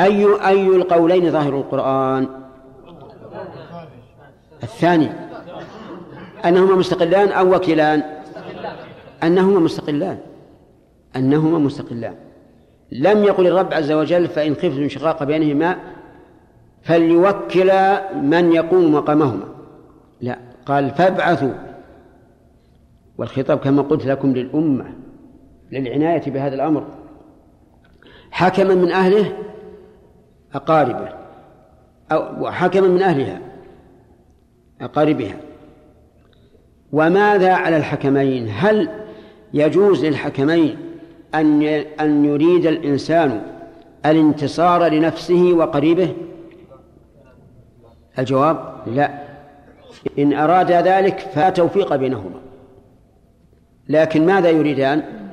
أي أي القولين ظاهر القرآن؟ الثاني. أنهما مستقلان أو وكيلان أنهما مستقلان. أنهما مستقلان. لم يقل الرب عز وجل فإن خفتم شقاق بينهما فليوكل من يقوم مقامهما. لا قال فابعثوا. والخطاب كما قلت لكم للأمة. للعناية بهذا الأمر. حكما من أهله أقاربه أو حكما من أهلها أقاربها. وماذا على الحكمين؟ هل يجوز للحكمين أن أن يريد الإنسان الانتصار لنفسه وقريبه؟ الجواب لا. إن أراد ذلك فلا توفيق بينهما. لكن ماذا يريدان؟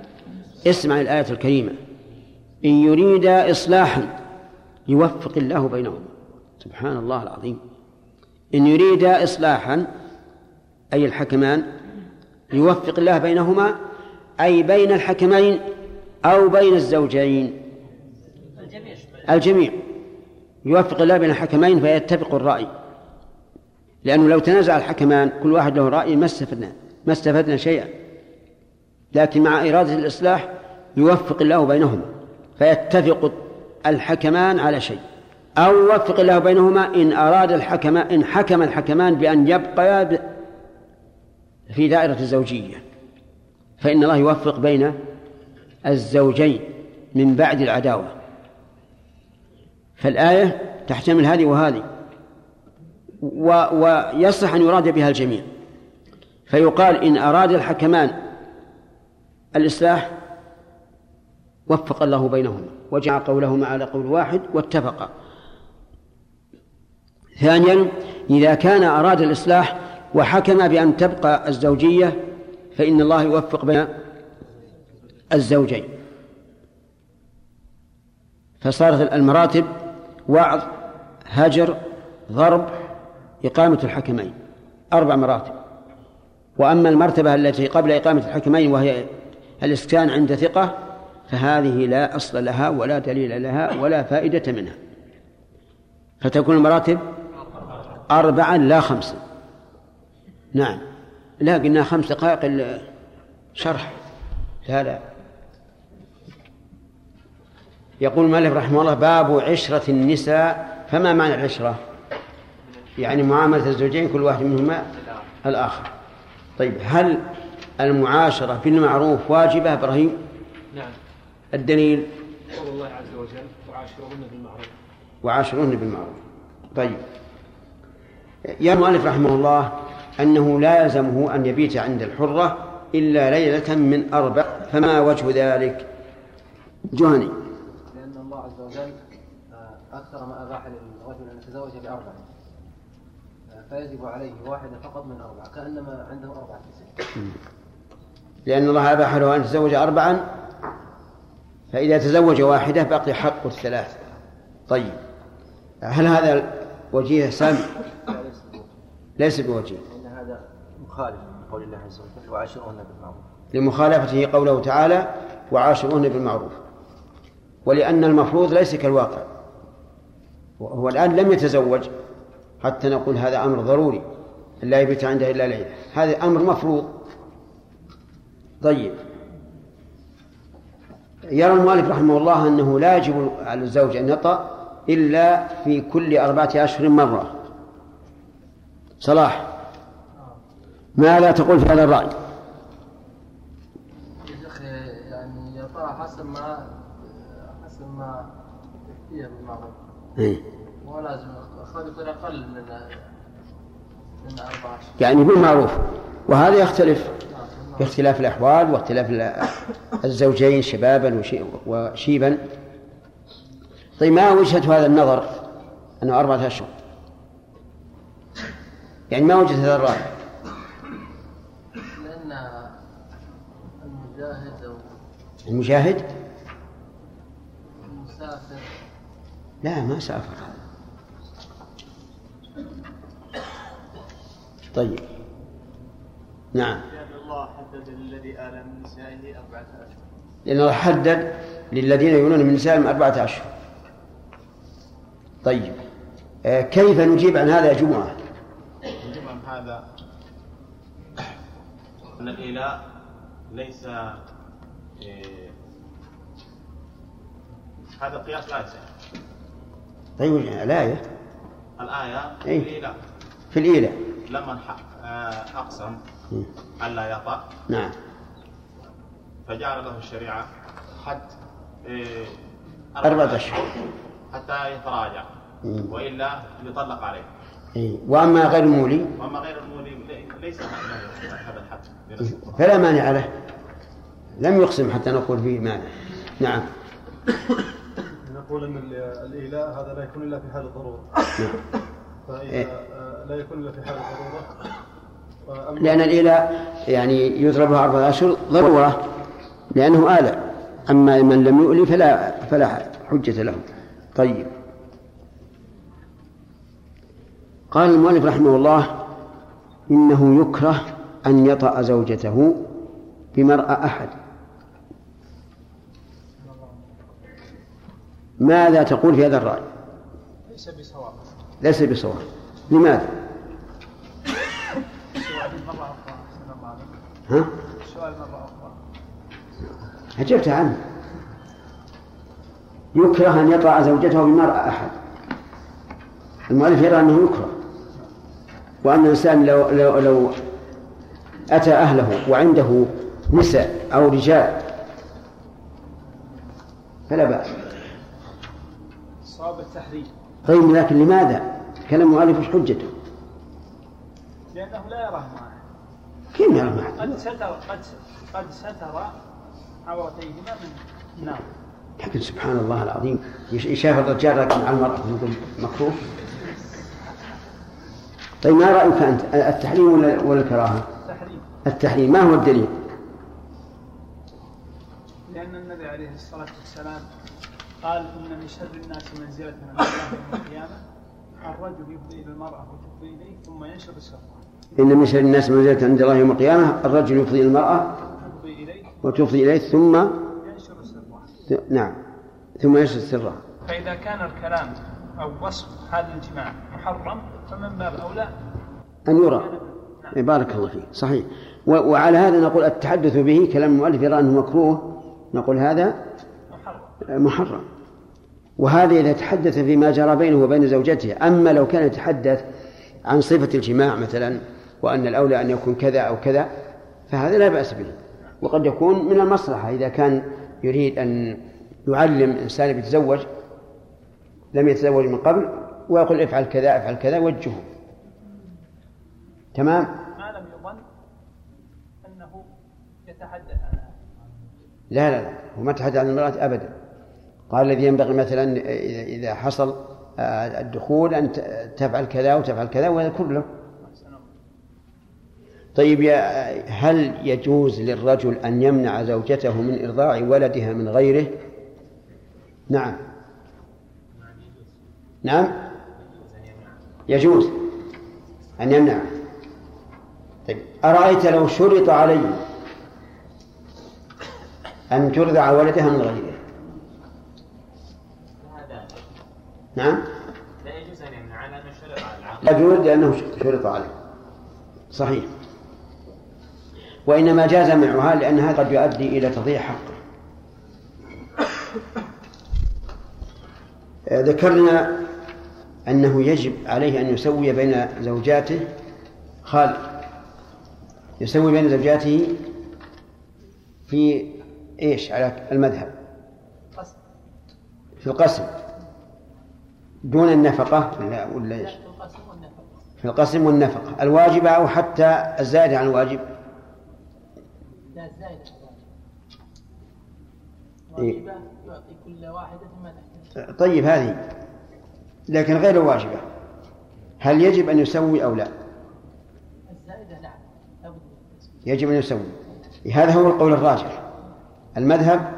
اسمع الآية الكريمة. إن يريد إصلاحا يوفق الله بينهما. سبحان الله العظيم. إن يريد إصلاحا أي الحكمان يوفق الله بينهما أي بين الحكمين أو بين الزوجين. الجميع. يوفق الله بين الحكمين فيتفق الرأي. لأنه لو تنازع الحكمان كل واحد له رأي ما استفدنا ما استفدنا شيئا. لكن مع إرادة الإصلاح يوفق الله بينهما فيتفق الحكمان على شيء أو يوفق الله بينهما إن أراد الحكم إن حكم الحكمان بأن يبقيا في دائرة الزوجية فإن الله يوفق بين الزوجين من بعد العداوة. فالآية تحتمل هذه وهذه و ويصح أن يراد بها الجميع. فيقال إن أراد الحكمان الإصلاح وفق الله بينهما وجعل قولهما على قول واحد واتفقا ثانيا إذا كان أراد الإصلاح وحكم بأن تبقى الزوجية فإن الله يوفق بين الزوجين. فصارت المراتب وعظ هجر ضرب إقامة الحكمين أربع مراتب. وأما المرتبة التي قبل إقامة الحكمين وهي الإسكان عند ثقة فهذه لا أصل لها ولا دليل لها ولا فائدة منها. فتكون المراتب أربعا لا خمسة. نعم. لا قلنا خمس دقائق الشرح. لا لا يقول المؤلف رحمه الله باب عشرة النساء. فما معنى العشرة؟ يعني معاملة الزوجين كل واحد منهما الآخر. طيب هل المعاشرة بالمعروف واجبة إبراهيم؟ نعم. الدليل؟ قول الله عز وجل وعاشرهن بالمعروف. وعاشرهن بالمعروف. طيب. يا المؤلف رحمه الله أنه لا يلزمه أن يبيت عند الحرة إلا ليلة من أربع فما وجه ذلك؟ جهني. لأن الله عز وجل آه، أكثر ما أباح للرجل أن يتزوج بأربع. آه، فيجب عليه واحدة فقط من أربع كأنما عنده أربعة نساء لأن الله أباح له أن يتزوج أربعا فإذا تزوج واحدة بقي حق الثلاث. طيب هل هذا وجيه سامي؟ ليس بوجيه. إن هذا مخالف لقول الله عز وجل وعاشرهن بالمعروف. لمخالفته قوله تعالى وعاشرون بالمعروف. ولأن المفروض ليس كالواقع. هو الآن لم يتزوج حتى نقول هذا أمر ضروري. لا يبيت عنده إلا ليلة. هذا أمر مفروض. طيب. يرى المؤلف رحمه الله أنه لا يجب على الزوج أن يطأ إلا في كل أربعة أشهر مرة. صلاح. ما لا تقول في هذا الرأي؟ يعني ترى حسب ما حسب ما فيها بالمعروف إيه. مو لازم أخذ يكون أقل من من 14 يعني بالمعروف وهذا يختلف. باختلاف الأحوال واختلاف ال- الزوجين شبابا وشي- وشيبا. طيب ما وجهة هذا النظر؟ أنه أربعة أشهر. يعني ما وجهة هذا الرأي؟ لأن المجاهد أو المشاهد المسافر. لا ما سافر. هذا طيب. نعم. للذي آل من نسائه أربعة أشهر لأن الله حدد للذين يولون من نسائهم أربعة أشهر طيب. آه، كيف نجيب عن هذا يا جمعة؟ يجب عن هذا. أن الإيلاء ليس إيه، هذا القياس لا يصح طيب الآية. الآية في إيه. الإيلاء في الإيلة لما آه، أقسم. ألا يطأ. نعم. فجعل له الشريعة حد إيه، أربعة أشهر. حتى يتراجع. وإلا يطلق عليه. إيه. وأما غير المولي؟ وأما غير المولي لي- ليس هذا الحد. فلا مانع له. لم يقسم حتى نقول فيه مانع. نعم. نقول إن ال- الإيلاء هذا لا يكون إلا في حال الضرورة. فإذا إيه. آه، لا يكون إلا في حال الضرورة. لأن الإيلاء يعني يضرب أربعة أشهر ضرورة لأنه آلة. أما من لم يؤلي فلا فلا حجة له. طيب. قال المؤلف رحمه الله إنه يكره أن يطأ زوجته بمرأة أحد. ماذا تقول في هذا الرأي؟ ليس بصواب. ليس بصواب. لماذا؟ ها؟ سؤال مرة أخرى. أجبت عنه. يكره أن يطأ زوجته بمرأة أحد. المؤلف يرى أنه يكره. وأن الإنسان لو, لو, لو أتى أهله وعنده نساء أو رجال فلا بأس. صواب التحريم. طيب لكن لماذا؟ كلام المؤلف وش حجته؟ لأنه لا يراه معه كيف يرى معه؟ قد ستر قد قد ستر عورتيهما من النار لكن سبحان الله العظيم يش- يشاف الرجال راكب مع المرأة ونقول مكروه طيب ما رأيك أنت التحريم ولا ولا الكراهة؟ تحريم التحريم ما هو الدليل؟ لأن النبي عليه الصلاة والسلام قال إن من شر الناس منزلة عند الله يوم القيامة الرجل يفضي إلى المرأة وتفضي إليه ثم ينشر سره إن من شر الناس منزلة عند الله يوم القيامة الرجل يفضي المرأة وتفضي إليه ثم ينشر سره نعم ثم يشهد سره. فإذا كان الكلام أو وصف هذا الجماع محرم فمن باب أولى أن يرى. إيه، بارك الله فيك. صحيح. وعلى هذا نقول التحدث به كلام المؤلف يرى أنه مكروه. نقول هذا محرم محرم. وهذا إذا تحدث فيما جرى بينه وبين زوجته. أما لو كان يتحدث عن صفة الجماع مثلا وأن الأولى أن يكون كذا أو كذا فهذا لا بأس به. وقد يكون من المصلحة إذا كان يريد أن يعلم إنسان يتزوج لم يتزوج من قبل ويقول افعل كذا افعل كذا وجهه. تمام؟ ما لم يظن أنه يتحدث عنها لا لا لا هو ما تحدث عن المرأة أبدا. قال الذي ينبغي مثلا إذا حصل آه، الدخول أن تفعل كذا وتفعل كذا ويذكر له. طيب يا هل يجوز للرجل أن يمنع زوجته من إرضاع ولدها من غيره؟ نعم. نعم. يجوز أن يمنع. طيب أرأيت لو شرط عليه أن ترضع ولدها من غيره؟ نعم. لا يجوز أن يمنع لأنه شرط على العقل. لا يجوز لأنه شرط عليه. صحيح. وإنما جاز منعها لأن هذا قد يؤدي إلى تضييع حقه. آه، ذكرنا أنه يجب عليه أن يسوي بين زوجاته خالد يسوي بين زوجاته في إيش؟ على المذهب. في القسم. دون النفقة ولا ولا إيش؟ في القسم والنفقة. الواجبة أو حتى الزائدة عن الواجب لا زائدة إيه. واجبة. يعطي كل واحدة ما تحتاج طيب هذه. لكن غير واجبة هل يجب أن يسوي أو لا؟ الزائدة نعم يجب أن يسوي. هذا هو القول الراجح. المذهب؟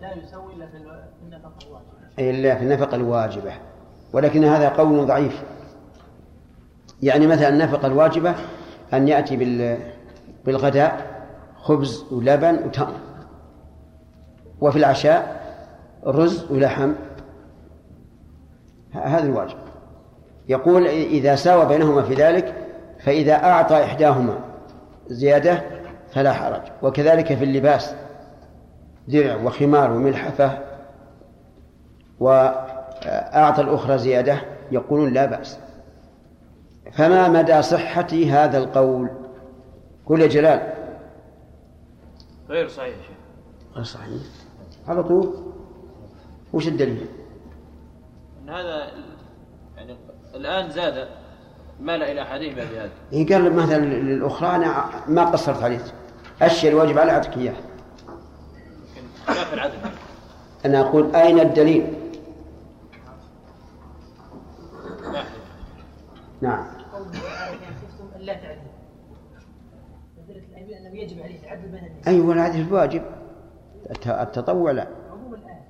لا يسوي إلا في النفقة الواجبة. إلا في النفقة الواجبة. ولكن هذا قول ضعيف. يعني مثلا النفقة الواجبة أن يأتي بال بالغداء خبز ولبن وتمر. وفي العشاء رز ولحم. هذا الواجب. يقول إذا ساوى بينهما في ذلك فإذا أعطى إحداهما زيادة فلا حرج. وكذلك في اللباس درع وخمار وملحفة وأعطى الأخرى زيادة يقولون لا بأس. فما مدى صحة هذا القول؟ قل يا جلال. غير صحيح غير صحيح. على طول وش الدليل إن هذا يعني الآن زاد مال إلى احدهما بهذا إن قال مثلا للأخرى أنا ما قصرت عليك. الشيء الواجب لكن خلاف العدل أنا أقول أين الدليل. نعم. تعدلوا فدلت الأيمان أنه يجب عليه العدل بين أيوة العدل الواجب. الت- التطوع لا. عموم الآية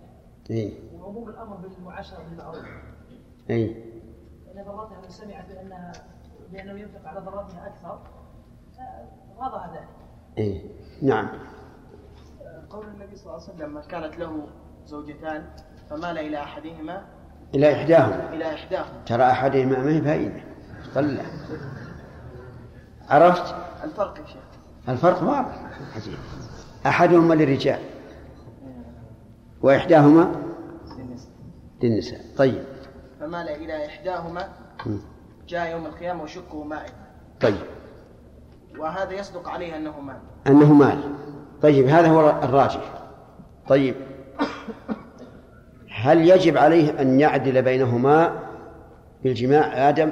إيه. وعموم الأمر بالمعاشرة بالمعروف إيه. لأن ضرتها من سمعت بأنها بأنه ينفق على ضرتها أكثر رضى ذلك. إيه. نعم. قول النبي صلى الله عليه وسلم لما كانت له زوجتان فمال إلى أحدهما إلى إحداهما. إلى إحداهما. ترى أحدهما ما هي فائدة؟ طلع عرفت؟ الفرق يا شيخ. الفرق واضح. عجيب. أحدهما للرجال. وإحداهما للنساء. طيب. فمال إلى إحداهما. جاء يوم القيامة وشكه مائل. طيب. وهذا يصدق عليه أنه مال أنه مال طيب هذا هو الراجح. طيب. هل يجب عليه أن يعدل بينهما بالجماع آدم؟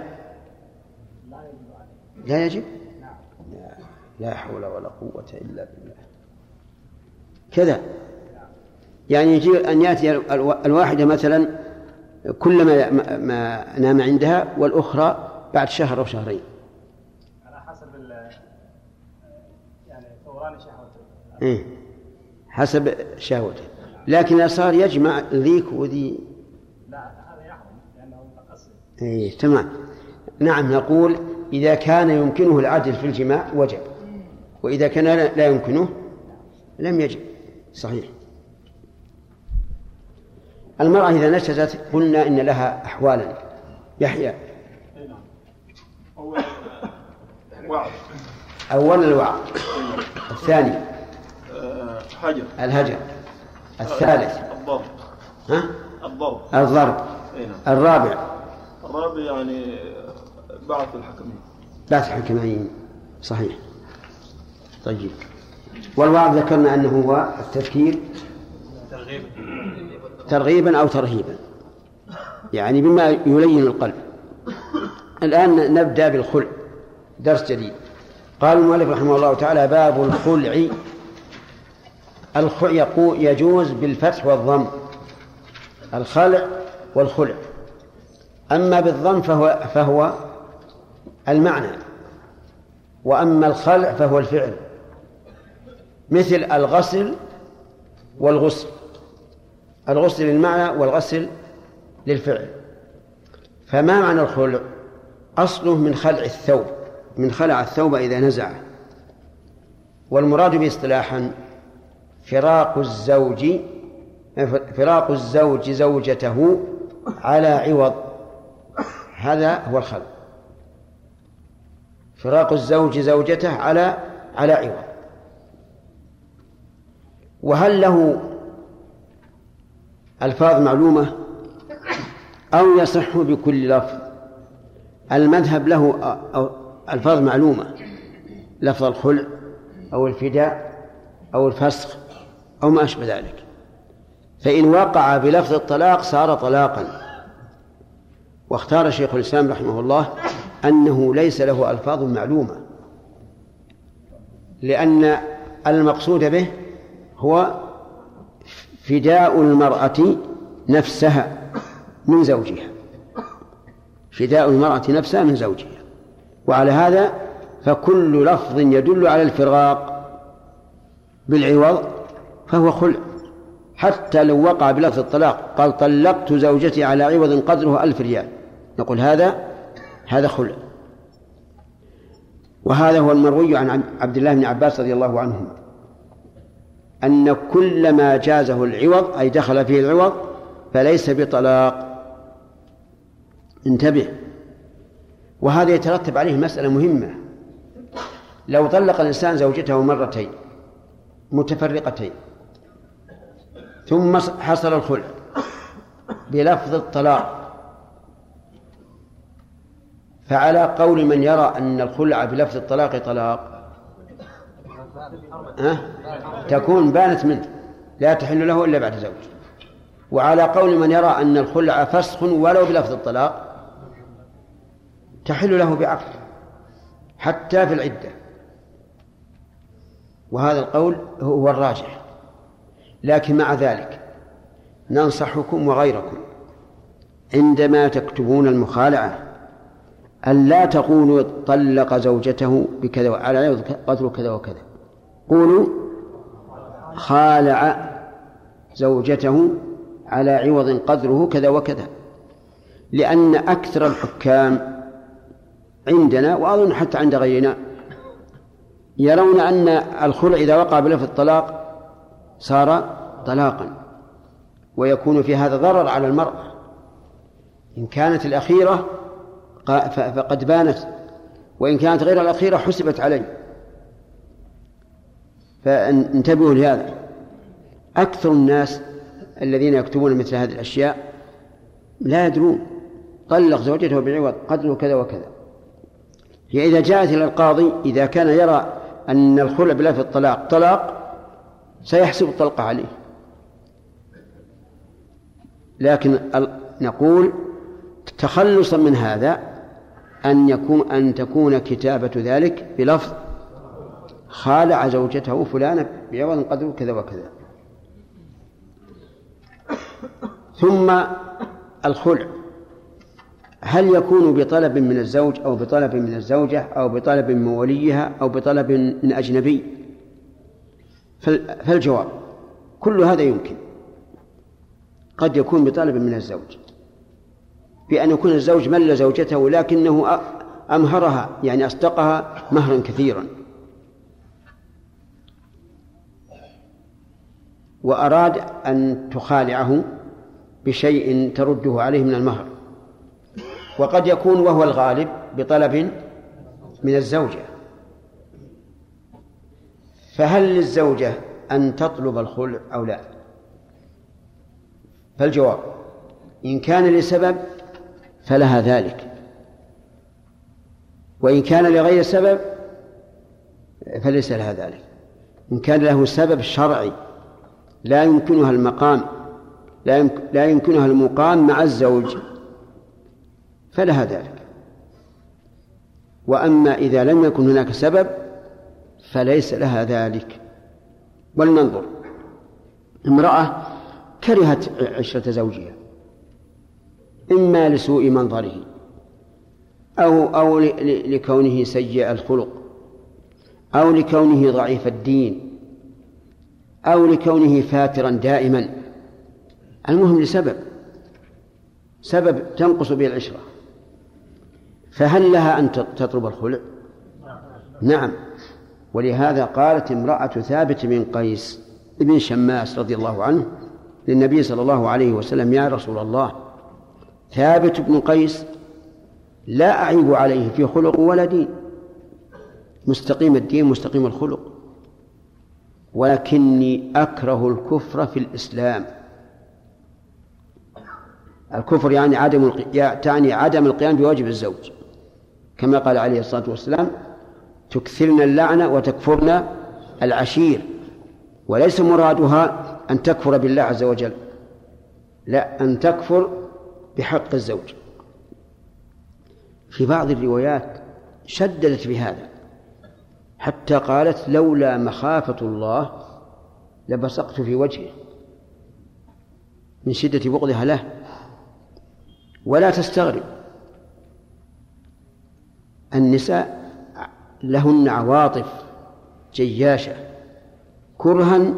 لا يجب لا, لا حول ولا قوة إلا بالله. كذا. يعني يجي أن يأتي الو- الواحدة مثلا كلما ما- نام عندها والأخرى بعد شهر أو شهرين. على حسب يعني ثوران شهوته إيه. حسب شهوته لكن إذا صار يجمع ذيك وذي. لا هذا يحرم لأنه متقصد. إيه تمام. نعم نقول إذا كان يمكنه العدل في الجماع وجب. وإذا كان لا يمكنه لم يجب. صحيح. المرأة إذا نشزت قلنا إن لها أحوالا. يحيى. أول الوعظ. الثاني. حجر الهجر. الثالث. الضرب. ها؟ الضرب. الضرب. أي نعم. الرابع. الرابع يعني بعث الحكمين. بعث حكمين صحيح. طيب. والوعظ ذكرنا أنه هو التذكير. ترغيبا أو ترهيبا. يعني بما يلين القلب. الآن نبدأ بالخلع درس جديد. قال المؤلف رحمه الله تعالى باب الخلع. الخلع يجوز بالفتح والضم. الخلع والخلع. أما بالضم فهو فهو المعنى. وأما الخلع فهو الفعل. مثل الغسل والغسل. الغسل للمعنى والغسل للفعل. فما معنى الخلع؟ أصله من خلع الثوب من خلع الثوب إذا نزعه والمراد به اصطلاحا فراق الزوج فراق الزوج زوجته على عوض. هذا هو الخلع. فراق الزوج زوجته على على عوض. وهل له ألفاظ معلومة أو يصح بكل لفظ. المذهب له ألفاظ معلومة. لفظ الخلع أو الفداء أو الفسخ أو ما أشبه ذلك. فإن وقع بلفظ الطلاق صار طلاقا. واختار شيخ الإسلام رحمه الله أنه ليس له ألفاظ معلومة. لأن المقصود به هو فداء المرأة نفسها من زوجها. فداء المرأة نفسها من زوجها. وعلى هذا فكل لفظ يدل على الفراق بالعوض فهو خلع. حتى لو وقع بلفظ الطلاق قال طلقت زوجتي على عوض قدره ألف ريال. نقول هذا هذا خلع. وهذا هو المروي عن عبد الله بن عباس رضي الله عنهما. أن كل ما جازه العوض أي دخل فيه العوض فليس بطلاق. انتبه. وهذا يترتب عليه مسألة مهمة. لو طلق الإنسان زوجته مرتين متفرقتين ثم حصل الخلع بلفظ الطلاق فعلى قول من يرى أن الخلع بلفظ الطلاق طلاق. أه؟ تكون بانت منه. لا تحل له إلا بعد زوج. وعلى قول من يرى أن الخلع فسخ ولو بلفظ الطلاق تحل له بعقد حتى في العدة. وهذا القول هو الراجح. لكن مع ذلك ننصحكم وغيركم عندما تكتبون المخالعة أن لا تقولوا طلق زوجته بكذا على قتل كذا وكذا. قولوا خالع زوجته على عوض قدره كذا وكذا لأن أكثر الحكام عندنا وأظن حتى عند غيرنا يرون أن الخلع إذا وقع بلفظ الطلاق صار طلاقا ويكون في هذا ضرر على المرأة. إن كانت الأخيرة فقد بانت وإن كانت غير الأخيرة حسبت عليه. فانتبهوا لهذا. أكثر الناس الذين يكتبون مثل هذه الأشياء لا يدرون. طلق زوجته بعوض قدره كذا وكذا. هي إذا جاءت إلى القاضي إذا كان يرى أن الخلع بلفظ الطلاق طلاق سيحسب الطلقة عليه. لكن نقول تخلصا من هذا أن يكون أن تكون كتابة ذلك بلفظ خالع زوجته فلانة بعوض قدره كذا وكذا. ثم الخلع. هل يكون بطلب من الزوج أو بطلب من الزوجة أو بطلب من وليها أو بطلب من أجنبي؟ فالجواب كل هذا يمكن. قد يكون بطلب من الزوج. بأن يكون الزوج مل زوجته لكنه أمهرها يعني أصدقها مهرا كثيرا. وأراد أن تخالعه بشيء ترده عليه من المهر. وقد يكون وهو الغالب بطلب من الزوجة. فهل للزوجة أن تطلب الخلع أو لا؟ فالجواب إن كان لسبب فلها ذلك. وإن كان لغير سبب فليس لها ذلك. إن كان له سبب شرعي لا يمكنها المقام لا لا يمكنها المقام مع الزوج. فلها ذلك. وأما إذا لم يكن هناك سبب فليس لها ذلك. ولننظر. امرأة كرهت عشرة زوجها إما لسوء منظره أو أو لكونه سيء الخلق أو لكونه ضعيف الدين. أو لكونه فاترا دائما. المهم لسبب. سبب تنقص به العشرة. فهل لها أن تطلب الخلع؟ نعم. ولهذا قالت امرأة ثابت بن قيس ابن شماس رضي الله عنه للنبي صلى الله عليه وسلم يا رسول الله ثابت بن قيس لا أعيب عليه في خلق ولا دين. مستقيم الدين مستقيم الخلق. ولكني أكره الكفر في الإسلام. الكفر يعني عدم. تعني عدم القيام بواجب الزوج. كما قال عليه الصلاة والسلام تكثرن اللعنة وتكفرن العشير. وليس مرادها أن تكفر بالله عز وجل لا أن تكفر بحق الزوج. في بعض الروايات شددت بهذا. حتى قالت لولا مخافة الله لبصقت في وجهه من شدة بغضها له. ولا تستغرب النساء لهن عواطف جياشة كرها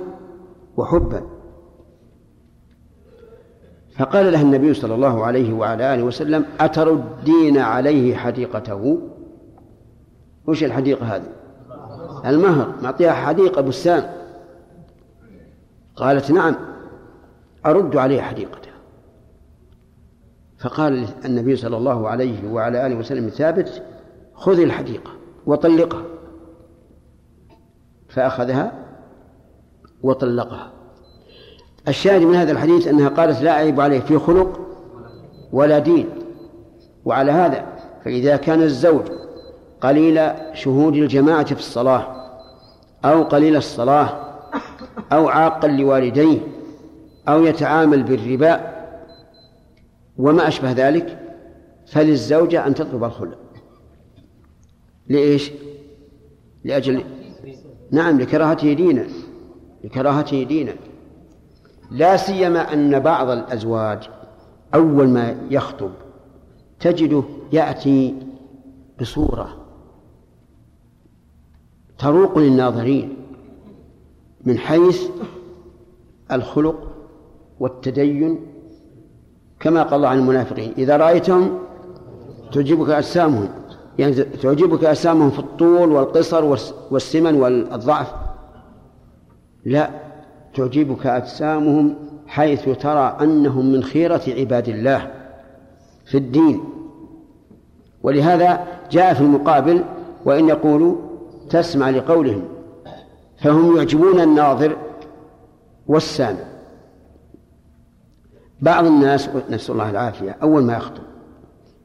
وحبا. فقال لها النبي صلى الله عليه وعلى آله وسلم أتردين عليه حديقته؟ وش الحديقة هذه؟ المهر معطيها حديقة بستان. قالت نعم أرد عليه حديقته فقال النبي صلى الله عليه وعلى آله وسلم ثابت خذ الحديقة وطلقها. فأخذها وطلقها. الشاهد من هذا الحديث أنها قالت لا عيب عليه في خلق ولا دين. وعلى هذا فإذا كان الزوج قليل شهود الجماعة في الصلاة أو قليل الصلاة أو عاقا لوالديه أو يتعامل بالربا وما أشبه ذلك فللزوجة أن تطلب الخلع لإيش؟ لأجل نعم لكراهته دينا لكراهته دينا لا سيما أن بعض الأزواج أول ما يخطب تجده يأتي بصورة تروق للناظرين من حيث الخلق والتدين كما قال الله عن المنافقين. إذا رأيتهم تعجبك أجسامهم يعني تعجبك أجسامهم في الطول والقصر والسمن والضعف. لا تعجبك أجسامهم حيث ترى أنهم من خيرة عباد الله في الدين. ولهذا جاء في المقابل وإن يقولوا تسمع لقولهم فهم يعجبون الناظر والسامع. بعض الناس نسأل الله العافية أول ما يخطب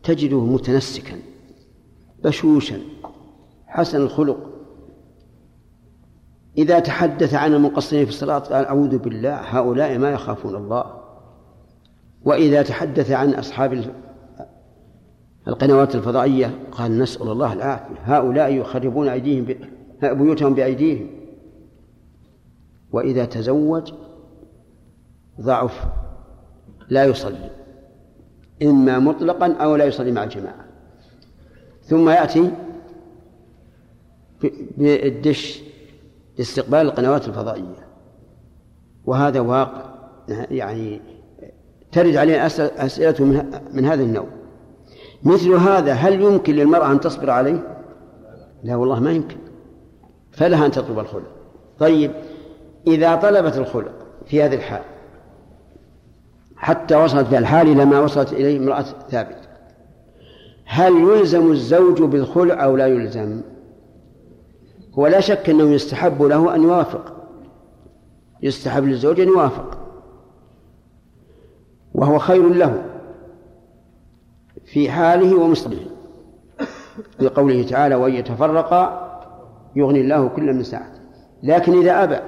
تجده متنسكا بشوشا حسن الخلق. إذا تحدث عن المقصرين في الصلاة قال أعوذ بالله هؤلاء ما يخافون الله. وإذا تحدث عن أصحاب القنوات الفضائية؟ قال نسأل الله العافية. هؤلاء يخربون أيديهم بيوتهم بأيديهم. وإذا تزوج ضعف لا يصلي إما مطلقا أو لا يصلي مع الجماعة. ثم يأتي بالدش لاستقبال القنوات الفضائية. وهذا واقع يعني ترد عليه أسئلة من هذا النوع. مثل هذا هل يمكن للمرأة أن تصبر عليه؟ لا والله ما يمكن. فلها أن تطلب الخلع. طيب إذا طلبت الخلع في هذه الحال حتى وصلت في الحال إلى ما وصلت إليه امرأة ثابت هل يلزم الزوج بالخلع أو لا يلزم؟ هو لا شك أنه يستحب له أن يوافق. يستحب للزوج أن يوافق. وهو خير له. في حاله ومستقبله لقوله تعالى وأن يتفرقا يغني الله كل من سعته لكن إذا أبى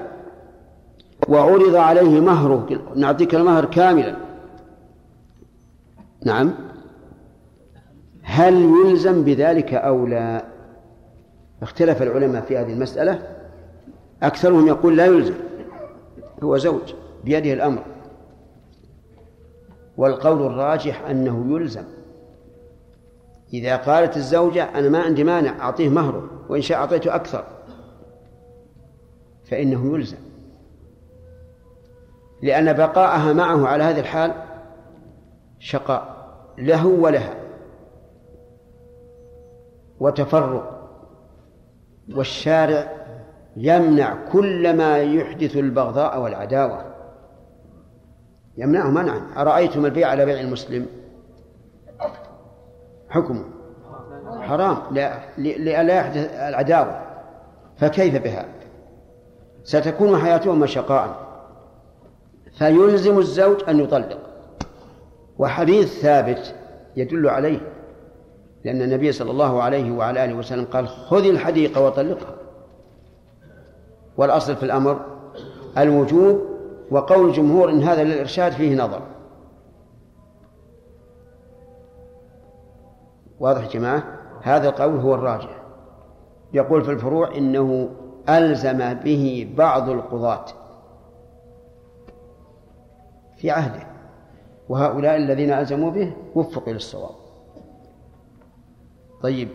وعرض عليه مهره نعطيك المهر كاملا. نعم. هل يلزم بذلك أو لا؟ اختلف العلماء في هذه المسألة. أكثرهم يقول لا يلزم. هو زوج بيده الأمر. والقول الراجح أنه يلزم. إذا قالت الزوجة أنا ما عندي مانع أعطيه مهره وإن شاء أعطيته أكثر. فإنه يلزم. لأن بقاءها معه على هذه الحال شقاء له ولها. وتفرق. والشارع يمنع كل ما يحدث البغضاء والعداوة. يمنعه منعا. أرأيتم البيع على بيع المسلم؟ حكمه. حرام. لئلا يحدث العداوة. فكيف بها؟ ستكون حياتهما شقاء. فيلزم الزوج أن يطلق. وحديث ثابت يدل عليه. لأن النبي صلى الله عليه وعلى آله وسلم قال خذ الحديقة وطلقها. والأصل في الأمر الوجوب وقول الجمهور إن هذا للإرشاد فيه نظر. واضح يا جماعة؟ هذا القول هو الراجح. يقول في الفروع إنه ألزم به بعض القضاة في عهده وهؤلاء الذين ألزموا به وفقوا للصواب طيب.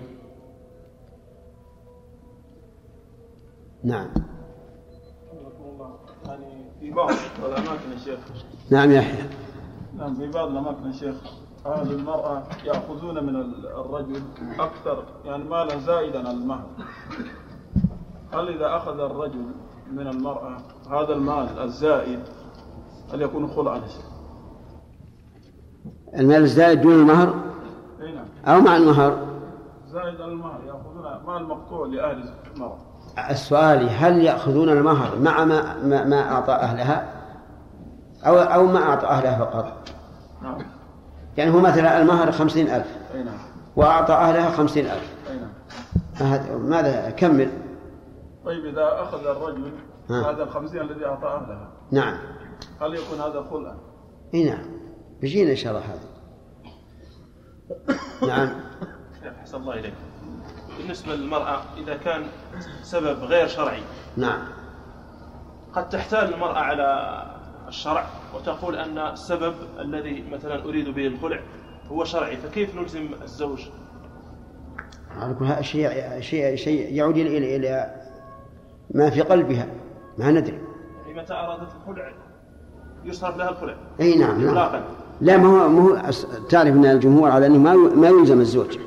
نعم. يعني في بعض الأماكن يا شيخ. نعم يا يحيى نعم في بعض الأماكن يا شيخ. أهل المرأة يأخذون من الرجل أكثر يعني مالا زائدا عن المهر. هل إذا أخذ الرجل من المرأة هذا المال الزائد هل يكون خلعا؟ المال الزائد دون المهر؟ أي نعم. أو مع المهر؟ زائد عن المهر يأخذون مال مقطوع لأهل المرأة. السؤال هل يأخذون المهر مع ما, ما, ما أعطى أهلها؟ أو أو ما أعطى أهلها فقط؟ نعم. يعني هو مثلا المهر خمسين ألف نعم. وأعطى أهلها خمسين ألف. نعم. هذا- ماذا كمل طيب إذا أخذ الرجل ها. هذا الخمسين الذي أعطى أهلها نعم. هل يكون هذا خلعا؟ إي نعم. بيجينا إن شاء الله هذا. نعم. شيخ حسن الله إليك. بالنسبة للمرأة إذا كان سبب غير شرعي نعم. قد تحتال المرأة على الشرع وتقول أن السبب الذي مثلا أريد به الخلع هو شرعي فكيف نلزم الزوج؟ على كل هذا شيء شيء شيء يعود إلى إلى ما في قلبها ما ندري. يعني متى أرادت الخلع؟ يصرف لها الخلع. أي نعم نعم. إطلاقا. لا ما هو ما هو تعرف أن الجمهور على أنه ما ما يلزم الزوج.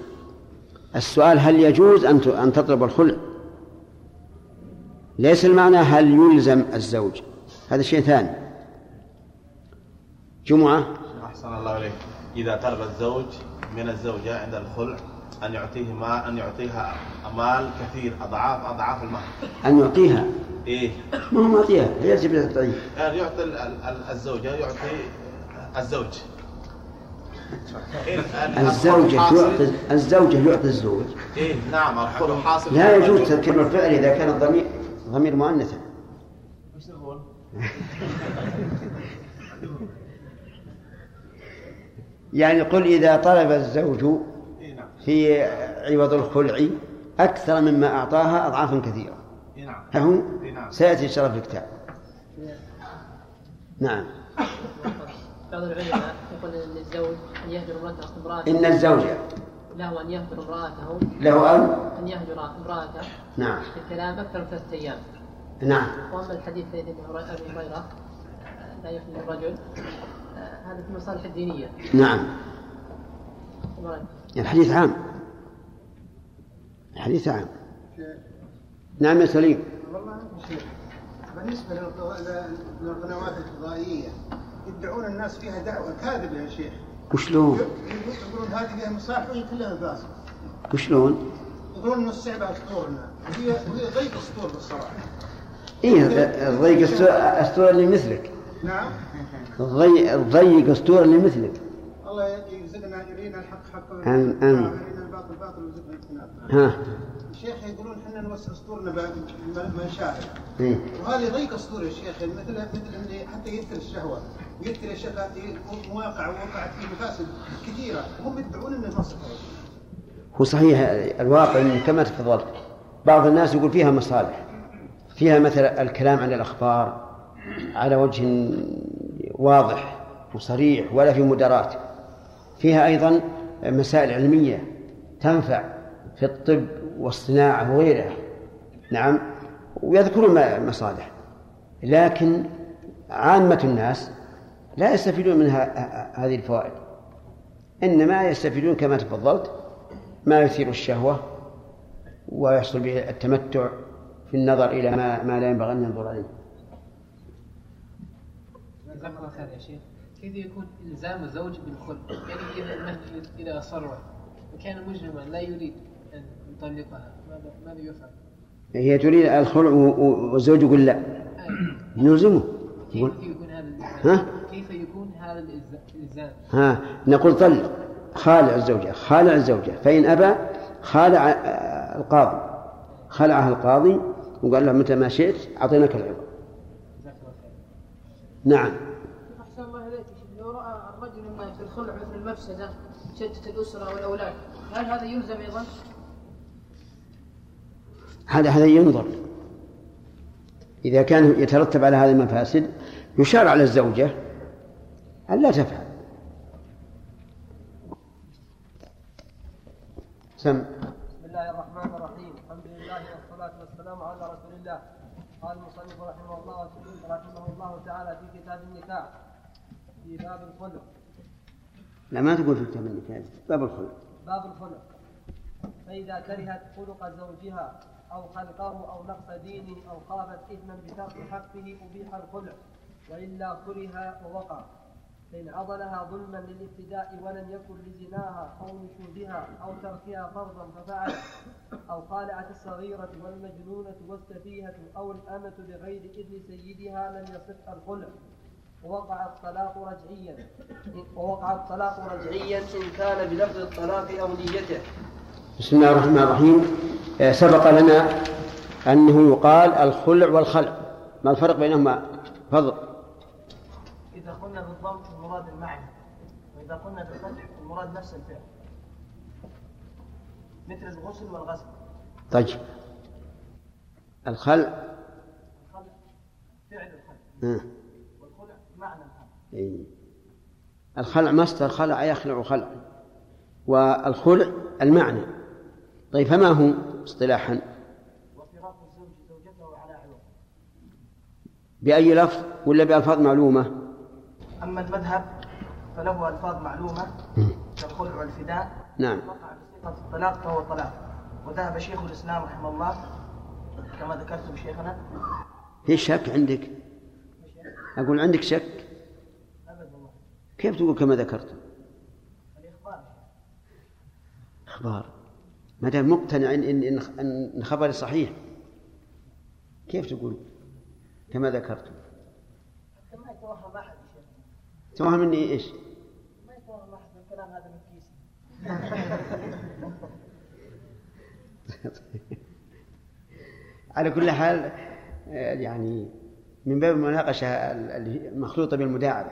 السؤال هل يجوز أن أن تطلب الخلع؟ ليس المعنى هل يلزم الزوج. هذا شيء ثاني. جمعة. أحسن الله عليك إذا طلب الزوج من الزوجة عند الخلع أن يعطيه ما أن يعطيها مال كثير أضعاف أضعاف المهر أن يعطيها؟ إيه. ما هو معطيها هي يجب تعطيه يعني يعطي ال- ال- ال- الزوجة يعطي الزوج. إيه، (laughs) ال- الزوجة تعطي الزوجة يعطي الزوج. إيه نعم الخلع حاصل. لا يجوز تذكير الفعل إذا كان الضمير ضمير مؤنثا (laughs) وش نقول؟ يعني قل إذا طلب الزوج في عوض الخلع أكثر مما أعطاها أضعافا كثيرة. إيه نعم سيأتي إن شاء الله في الكتاب. نعم. بعض العلماء يقول للزوج أن يهجر امرأته امرأته. إن الزوج له أن يهجر امرأته. له أن؟ أن يهجر امرأته. نعم. الكلام أكثر من ثلاثة أيام. نعم. وأما الحديث الذي أبي هريرة لا يخلو الرجل. هذا في المصالح الدينية. نعم؟ الحديث عام. الحديث عام. نعم يا سليم. والله يا شيخ بالنسبة للقضاء- للقنوات الفضائية يدعون الناس فيها دعوة كاذبة يا شيخ. وشلون؟ يقولون هذه فيها مصالح وهي كلها فاسدة وشلون؟ يقولون ان الصعبة اسطورنا وهي وهي ضيق اسطور بالصراحة. إيه الضيق أسطورة لمثلك نعم. الضيق أسطورة لمثلك الله يرزقنا يرينا الحق حقا. آمين، آمين. ويرينا الباطل باطل ها. الشيخ يقولون إحنا نوسع اسطورنا ما إيه. وهذه ضيق اسطور يا شيخ مثل مثل اللي حتى يقتل الشهوه ويقتل يا شيخ مواقع ووقعت فيه مفاسد كثيرة هم يدعون ان المصلحه هو صحيح الواقع كما تفضلت بعض الناس يقول فيها مصالح. فيها مثلا الكلام عن الأخبار على وجه واضح وصريح ولا في مدارات فيها أيضا مسائل علمية تنفع في الطب والصناعة وغيرها. نعم ويذكرون مصالح. لكن عامة الناس لا يستفيدون من هذه الفوائد. إنما يستفيدون كما تفضلت ما يثير الشهوة ويحصل به التمتع في النظر إلى ما, ما لا ينبغي أن ينظر إليه. جزاك الله خير يا شيخ. كيف يكون إلزام الزوج بالخلع يعني اذا المهر اذا صرح وكان مجرما لا يريد أن يطلقها. ماذا ماذا يفعل؟ هي تريد الخلع والزوج يقول لا. نلزمه يقول كيف يكون هذا ها؟ كيف يكون هذا الإلزا- الإلزام؟ ها نقول طلق. خالع الزوجة. خالع الزوجة. فإن أبى خالع آه، القاضي. خلعها القاضي وقال له متى ما شئت أعطيناك العوض نعم أحسن الله إليك يا شيخ. لو رأى الرجل أن في الخلع مثل المفسدة شتت الأسرة والأولاد هل هذا يلزم أيضا؟ هذا هذا ينظر. إذا كان يترتب على هذه المفاسد يشار على الزوجة أن لا تفعل. سم. بسم الله الرحمن الرحيم. الحمد لله والصلاة والسلام على رسول الله. قال المصنف رحمه الله رحمه الله تعالى في كتاب النكاح في باب الخلع لا ما تقول في النكاح باب الخلق. باب الخلع فإذا كرهت خلق زوجها أو خلقه أو نقص دينه أو خافت إثما بترك حقه أبيح الخلع وإلا كره ووقع. فإن عضلها ظلما للابتداء ولم يكن لزناها أو نشوزها أو تركها فرضا ففعل أو خالعت الصغيرة والمجنونة والسفيهة أو الأمة بغير إذن سيدها لم يصح الخلع ووقع الطلاق رجعيا. ووقع الطلاق رجعيا إن كان بلفظ الطلاق أو نيته. بسم الله الرحمن الرحيم. آه، سبق لنا أنه يقال الخلع والخلع. ما الفرق بينهما؟ فضل إذا قلنا بالضم المراد المعنى وإذا قلنا بالفتح المراد نفس الفعل. مثل الغسل والغسل. طيب. الخلع. الخلع فعل الخلع. آه. معنى الخلع إيه. الخلع مصدر خلع يخلع خلع. والخلع المعنى. طيب فما هو اصطلاحا؟ وفراق الزوج زوجته على عوض بأي لفظ ولا بألفاظ معلومة؟ أما المذهب فله ألفاظ معلومة كالخلع والفداء. نعم. وقع بصيغة الطلاق فهو طلاق. وذهب شيخ الإسلام رحمه الله كما ذكرتم شيخنا. في شك عندك؟ أقول عندك شك؟ كيف تقول كما ذكرت؟ أخبار. ما دام مقتنع إن إن إن- خبري صحيح. كيف تقول كما ذكرت؟ ما يتوهم أحد توهم مني إيش؟ ما يتوهم أحد الكلام هذا من على كل حال يعني من باب المناقشة ال- ال- المخلوطة بالمداعبة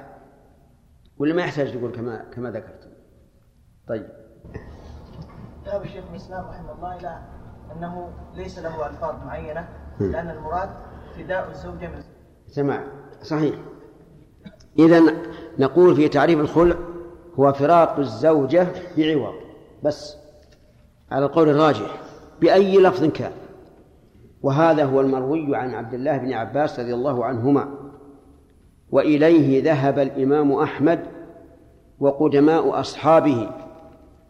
ولا ما يحتاج تقول كما كما ذكرت؟ طيب. ذهب شيخ الإسلام رحمه الله إلى أنه ليس له ألفاظ معينة. لأن المراد فداء الزوجة من سمع صحيح. إذا نقول في تعريف الخلع هو فراق الزوجة بعوض بس على القول الراجح بأي لفظ كان. وهذا هو المروي عن عبد الله بن عباس رضي الله عنهما. وإليه ذهب الإمام أحمد وقدماء أصحابه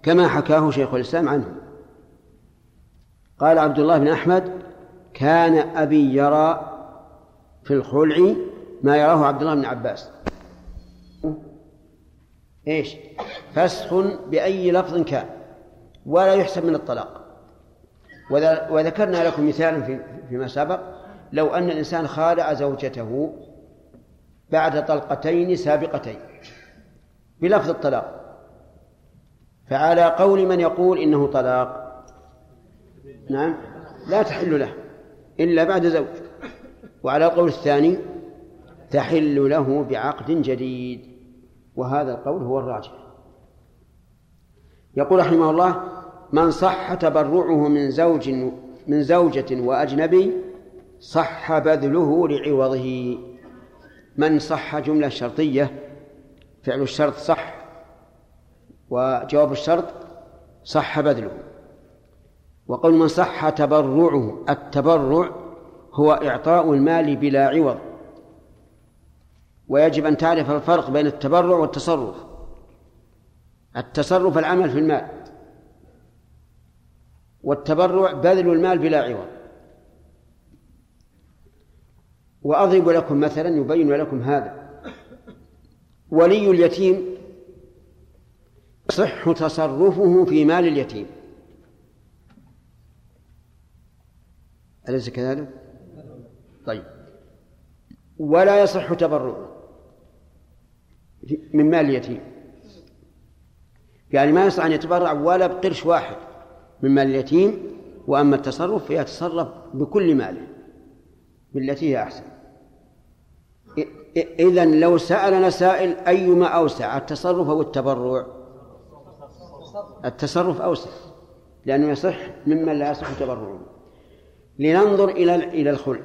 كما حكاه شيخ الإسلام عنه. قال عبد الله بن أحمد كان أبي يرى في الخلع ما يراه عبد الله بن عباس. إيش؟ فسخ بأي لفظ كان ولا يحسب من الطلاق. وذكرنا لكم مثالا في فيما سبق. لو أن الإنسان خالع زوجته بعد طلقتين سابقتين بلفظ الطلاق فعلى قول من يقول إنه طلاق نعم لا تحل له إلا بعد زوج. وعلى القول الثاني تحل له بعقد جديد وهذا القول هو الراجح. يقول رحمه الله من صح تبرعه من زوج من زوجة وأجنبي صح بذله لعوضه. من صح جملة شرطية فعل الشرط صح وجواب الشرط صح بذله. وقول من صح تبرعه التبرع هو إعطاء المال بلا عوض. ويجب أن تعرف الفرق بين التبرع والتصرف. التصرف العمل في المال. والتبرع بذل المال بلا عوض. وأضرب لكم مثلا يبين لكم هذا. ولي اليتيم يصح تصرفه في مال اليتيم. أليس كذلك؟ طيب. ولا يصح تبرعه من مال اليتيم. يعني ما يصح أن يتبرع ولا بقرش واحد. من مال اليتيم وأما التصرف فيتصرف بكل ماله بالتي هي أحسن. إذا لو سألنا سائل أيما أوسع التصرف أو التبرع؟ التصرف أوسع لأنه يصح ممن لا يصح تبرعه. لننظر إلى إلى الخلع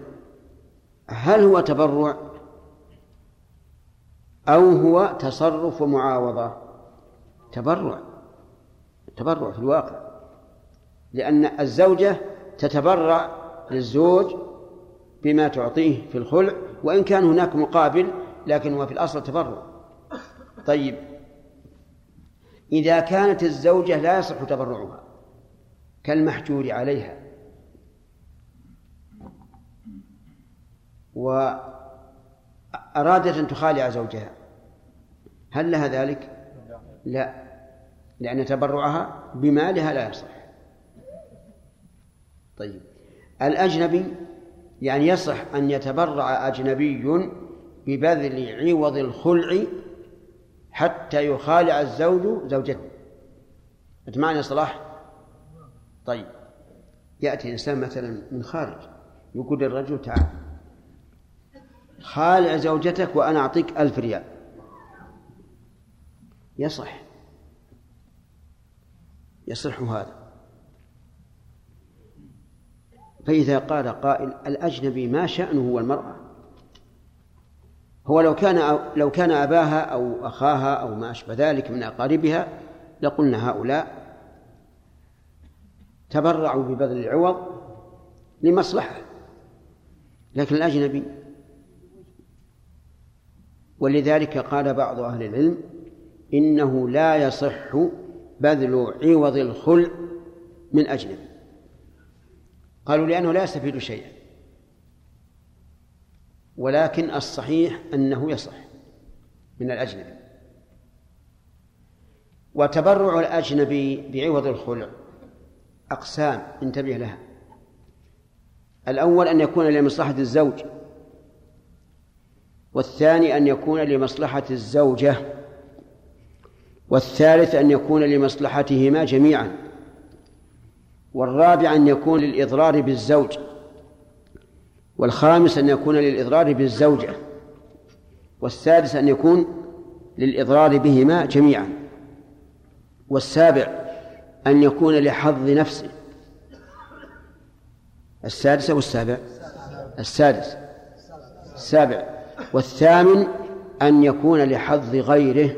هل هو تبرع؟ أو هو تصرف ومعاوضة تبرع. تبرع في الواقع. لأن الزوجة تتبرع للزوج بما تعطيه في الخلع وإن كان هناك مقابل لكن هو في الأصل تبرع طيب إذا كانت الزوجة لا يصح تبرعها كالمحجور عليها وأرادت أن تخالع زوجها هل لها ذلك؟ لا لأن تبرعها بمالها لا يصح طيب. الأجنبي يعني يصح أن يتبرع أجنبي ببذل عوض الخلع حتى يخالع الزوج زوجته. معنى صلاح؟ طيب. يأتي إنسان مثلا من خارج يقول للرجل تعال خالع زوجتك وأنا أعطيك ألف ريال. يصح. يصح هذا. فإذا قال قائل الأجنبي ما شأنه هو المرأة هو لو كان لو كان أباها أو أخاها أو ما أشبه ذلك من أقاربها لقلنا هؤلاء تبرعوا ببذل العوض لمصلحة لكن الأجنبي ولذلك قال بعض أهل العلم إنه لا يصح بذل عوض الخلع من أجنبي. قالوا لأنه لا يستفيد شيئا. ولكن الصحيح أنه يصح من الأجنبي. وتبرع الأجنبي بعوض الخلع. أقسام انتبه لها. الأول أن يكون لمصلحة الزوج. والثاني أن يكون لمصلحة الزوجة. والثالث أن يكون لمصلحتهما جميعا. والرابع أن يكون للإضرار بالزوج والخامس أن يكون للإضرار بالزوجة والسادس أن يكون للإضرار بهما جميعا والسابع أن يكون لحظ نفسه. السادس أو السابع؟ السادس. السابع. والثامن أن يكون لحظ غيره.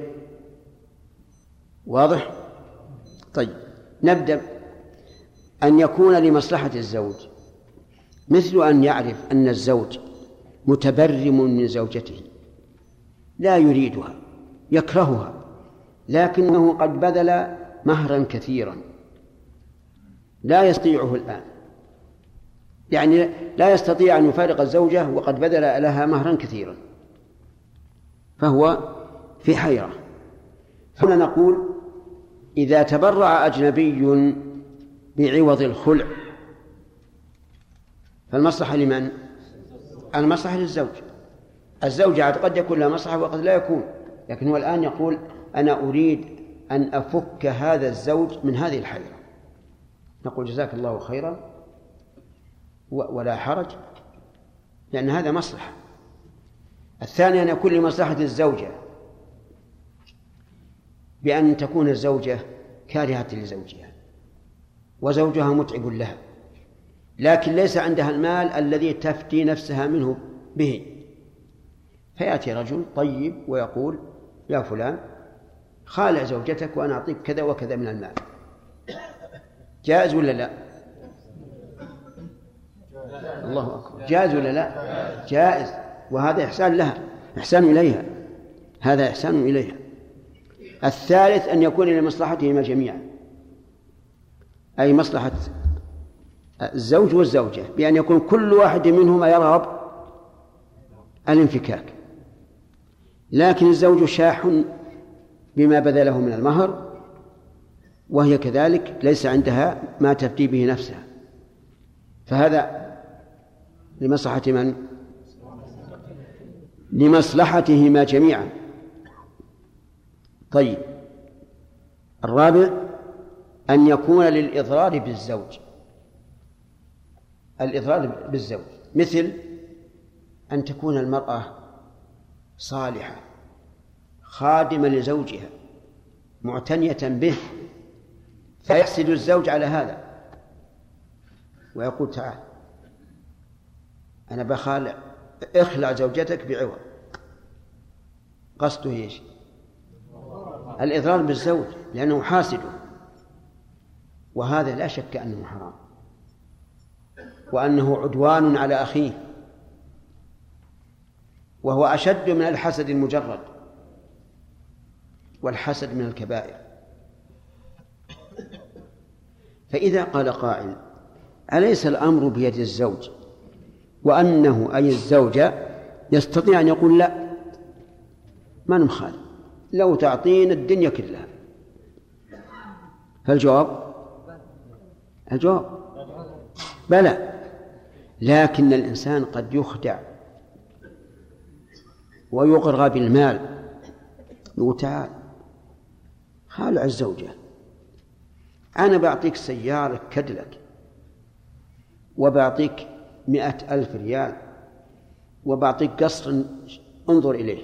واضح؟ طيب. نبدأ. أن يكون لمصلحة الزوج مثل أن يعرف أن الزوج متبرم من زوجته لا يريدها يكرهها لكنه قد بذل مهرا كثيرا. لا يستطيعه الآن. يعني لا يستطيع أن يفارق الزوجة وقد بذل لها مهرا كثيرا. فهو في حيرة. هنا نقول إذا تبرع أجنبي بعوض الخلع. فالمصلحة لمن؟ المصلحة للزوج. الزوجة قد يكون لها مصلحة وقد لا يكون. لكن هو الآن يقول أنا أريد أن أفك هذا الزوج من هذه الحيرة. نقول جزاك الله خيرا ولا حرج. لأن هذا مصلحة. الثاني أن يكون لمصلحة الزوجة بأن تكون الزوجة كارهة لزوجها. وزوجها متعب لها. لكن ليس عندها المال الذي تفتي نفسها منه به. فيأتي رجل طيب ويقول يا فلان خالع زوجتك وأنا أعطيك كذا وكذا من المال. جائز ولا لا؟ الله أكبر. جائز ولا لا؟ جائز. وهذا إحسان لها إحسان إليها. هذا إحسان إليها. الثالث أن يكون لمصلحتهما جميعا. أي مصلحة الزوج والزوجة بأن يكون كل واحد منهما يرغب الانفكاك. لكن الزوج شاح بما بذله من المهر وهي كذلك ليس عندها ما تفتي به نفسها. فهذا لمصلحة من؟ لمصلحتهما جميعا. طيب الرابع أن يكون للإضرار بالزوج. الإضرار بالزوج. مثل أن تكون المرأة صالحة خادمة لزوجها معتنية به فيحسد الزوج على هذا. ويقول تعال أنا بخالع اخلع زوجتك بعوض. قصده إيش؟ الإضرار بالزوج لأنه حاسده وهذا لا شك أنه حرام وأنه عدوان على أخيه وهو أشد من الحسد المجرد والحسد من الكبائر. فإذا قال قائل أليس الأمر بيد الزوج وأنه أي الزوجة يستطيع أن يقول لا؟ ما نمخالف لو تعطينا الدنيا كلها. فالجواب الجواب بلى. لكن الإنسان قد يخدع ويغرى بالمال. يقول تعال خالع الزوجة أنا بعطيك سيارة كدلك وبعطيك مئة ألف ريال وبعطيك قصر انظر إليه.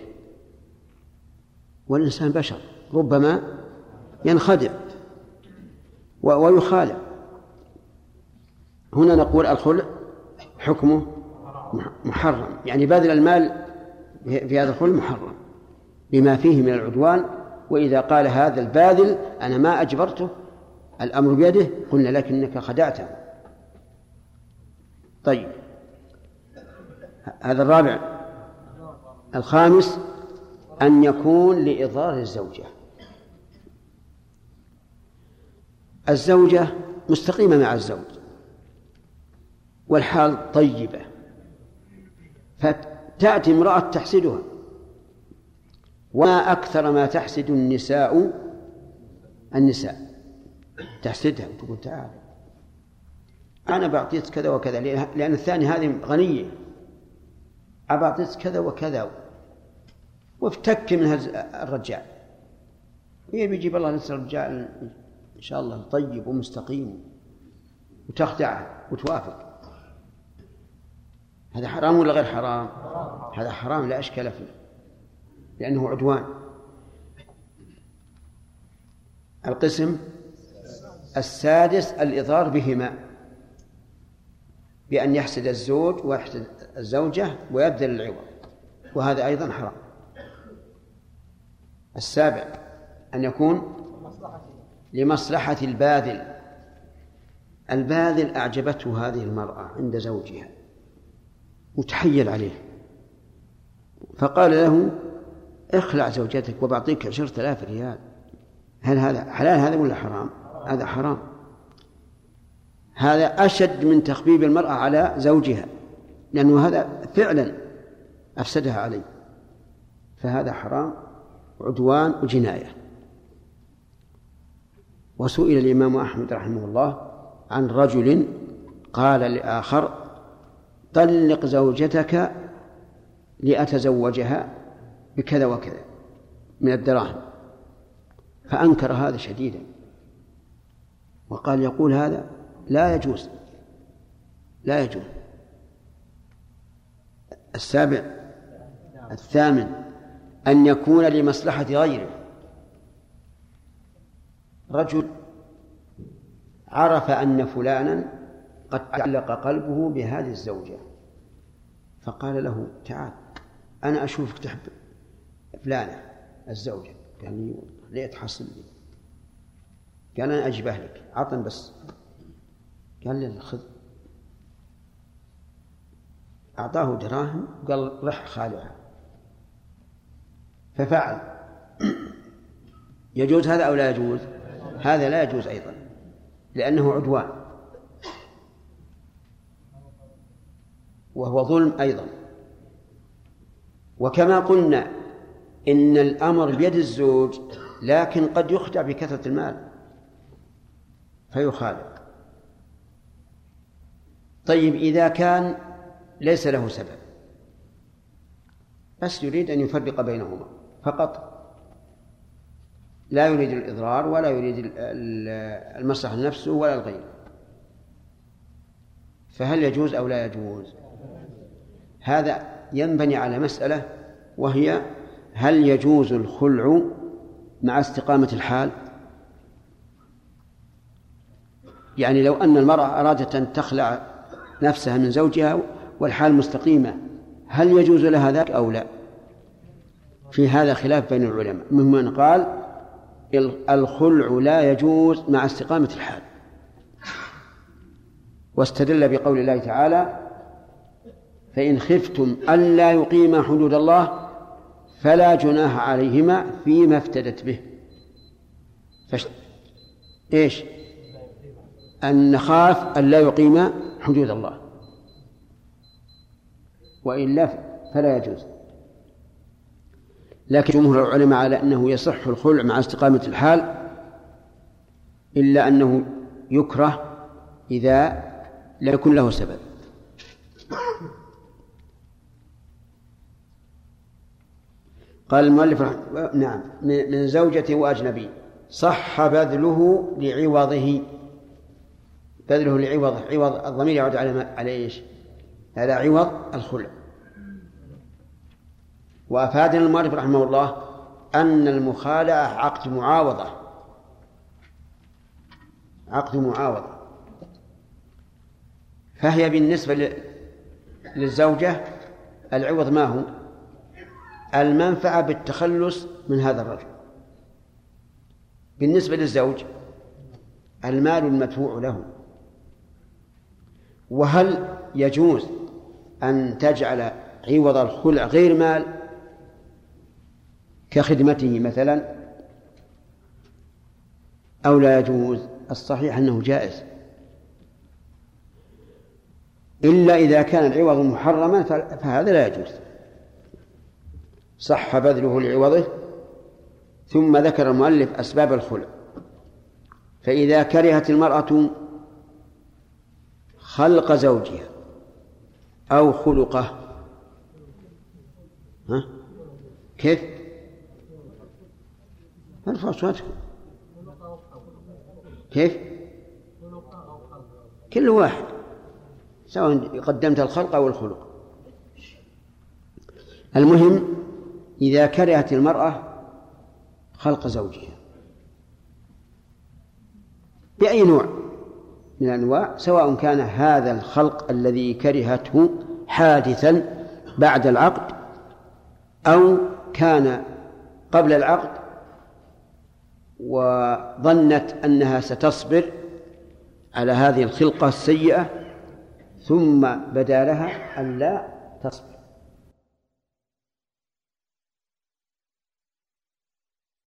والإنسان بشر ربما ينخدع ويخالع. هنا نقول الخلع حكمه محرم. يعني بذل المال في هذا الخلع محرم بما فيه من العدوان. وإذا قال هذا الباذل أنا ما أجبرته الأمر بيده قلنا لكنك خدعته. طيب. هذا الرابع. الخامس أن يكون لإضرار الزوجة. الزوجة مستقيمة مع الزوج. والحال طيبة. فتأتي امرأة تحسدها. وما أكثر ما تحسد النساء النساء. تحسدها. وتقول تعال. أنا بعطيك كذا وكذا. لأن الثاني هذه غنية. أبعطيك كذا وكذا. وافتك من هذا الرجال. هي بيجيب الله نسأل الرجال إن شاء الله طيب ومستقيم. وتخدعه وتوافق. هذا حرام ولا غير حرام؟ هذا حرام لا أشكال فيه لأنه عدوان. القسم السادس الإضرار بهما بأن يحسد الزوج ويحسد الزوجة ويبذل العوض وهذا أيضا حرام. السابع أن يكون لمصلحة الباذل. الباذل أعجبته هذه المرأة عند زوجها. وتحيل عليه. فقال له اخلع زوجتك وبعطيك عشرة آلاف ريال. هل هذا حلال هذا ولا حرام؟ هذا حرام. هذا أشد من تخبيب المرأة على زوجها لأنه هذا فعلا أفسدها عليه. فهذا حرام عدوان وجناية. وسئل الإمام أحمد رحمه الله عن رجل قال لآخر طلق زوجتك لأتزوجها بكذا وكذا من الدراهم فأنكر هذا شديدا وقال يقول هذا لا يجوز لا يجوز. السابع الثامن أن يكون لمصلحة غيره. رجل عرف أن فلانا قد تعلق قلبه بهذه الزوجة. فقال له تعال أنا أشوفك تحب فلانة الزوجة. قال لي ليه تحصل لي. قال أنا أجبه لك عطن بس. قال لي خذ. أعطاه دراهم قال رح خالعها ففعل. يجوز هذا أو لا يجوز؟ هذا لا يجوز أيضا لأنه عدوان. وهو ظلم أيضا. وكما قلنا إن الأمر بيد الزوج لكن قد يخدع بكثرة المال. فيخالف طيب إذا كان ليس له سبب. بس يريد أن يفرق بينهما فقط. لا يريد الإضرار ولا يريد ال- ال- المصلحة لنفسه ولا الغير. فهل يجوز أو لا يجوز؟ هذا ينبني على مسألة وهي هل يجوز الخلع مع استقامة الحال؟ يعني لو أن المرأة أرادت أن تخلع نفسها من زوجها والحال مستقيمة هل يجوز لها ذلك أو لا؟ في هذا خلاف بين العلماء. ممن قال الخلع لا يجوز مع استقامة الحال. واستدل بقول الله تعالى فإن خفتم ألا يقيما حدود الله فلا جناح عليهما فيما افتدت به. فش... إيش؟ أن نخاف أن لا يقيم حدود الله. وإلا فلا يجوز. لكن جمهور العلماء على أنه يصح الخلع مع استقامة الحال إلا أنه يكره إذا لا يكون له سبب. قال المؤلف نعم من زوجة وأجنبي. صح بذله لعوضه. بذله لعوض عوض الضمير يعود على على إيش؟ على عوض الخلع. وأفادنا المؤلف رحمه الله أن المخالعة عقد معاوضة. عقد معاوضة. فهي بالنسبة للزوجة العوض ما هو؟ المنفعة بالتخلص من هذا الرجل. بالنسبة للزوج المال المدفوع له. وهل يجوز أن تجعل عوض الخلع غير مال كخدمته مثلا؟ أو لا يجوز؟ الصحيح أنه جائز. إلا إذا كان العوض محرما فهذا لا يجوز. صح بذله لعوضه ثم ذكر المؤلف أسباب الخلع فإذا كرهت المرأة خلق زوجها أو خلقه ها؟ كيف؟ ارفع صوتكم كيف؟ كل واحد سواء قدمت الخلق أو الخلق المهم إذا كرهت المرأة خلق زوجها. بأي نوع من الأنواع؟ سواء كان هذا الخلق الذي كرهته حادثا بعد العقد أو كان قبل العقد وظنت أنها ستصبر على هذه الخلقة السيئة ثم بدا لها أن لا تصبر.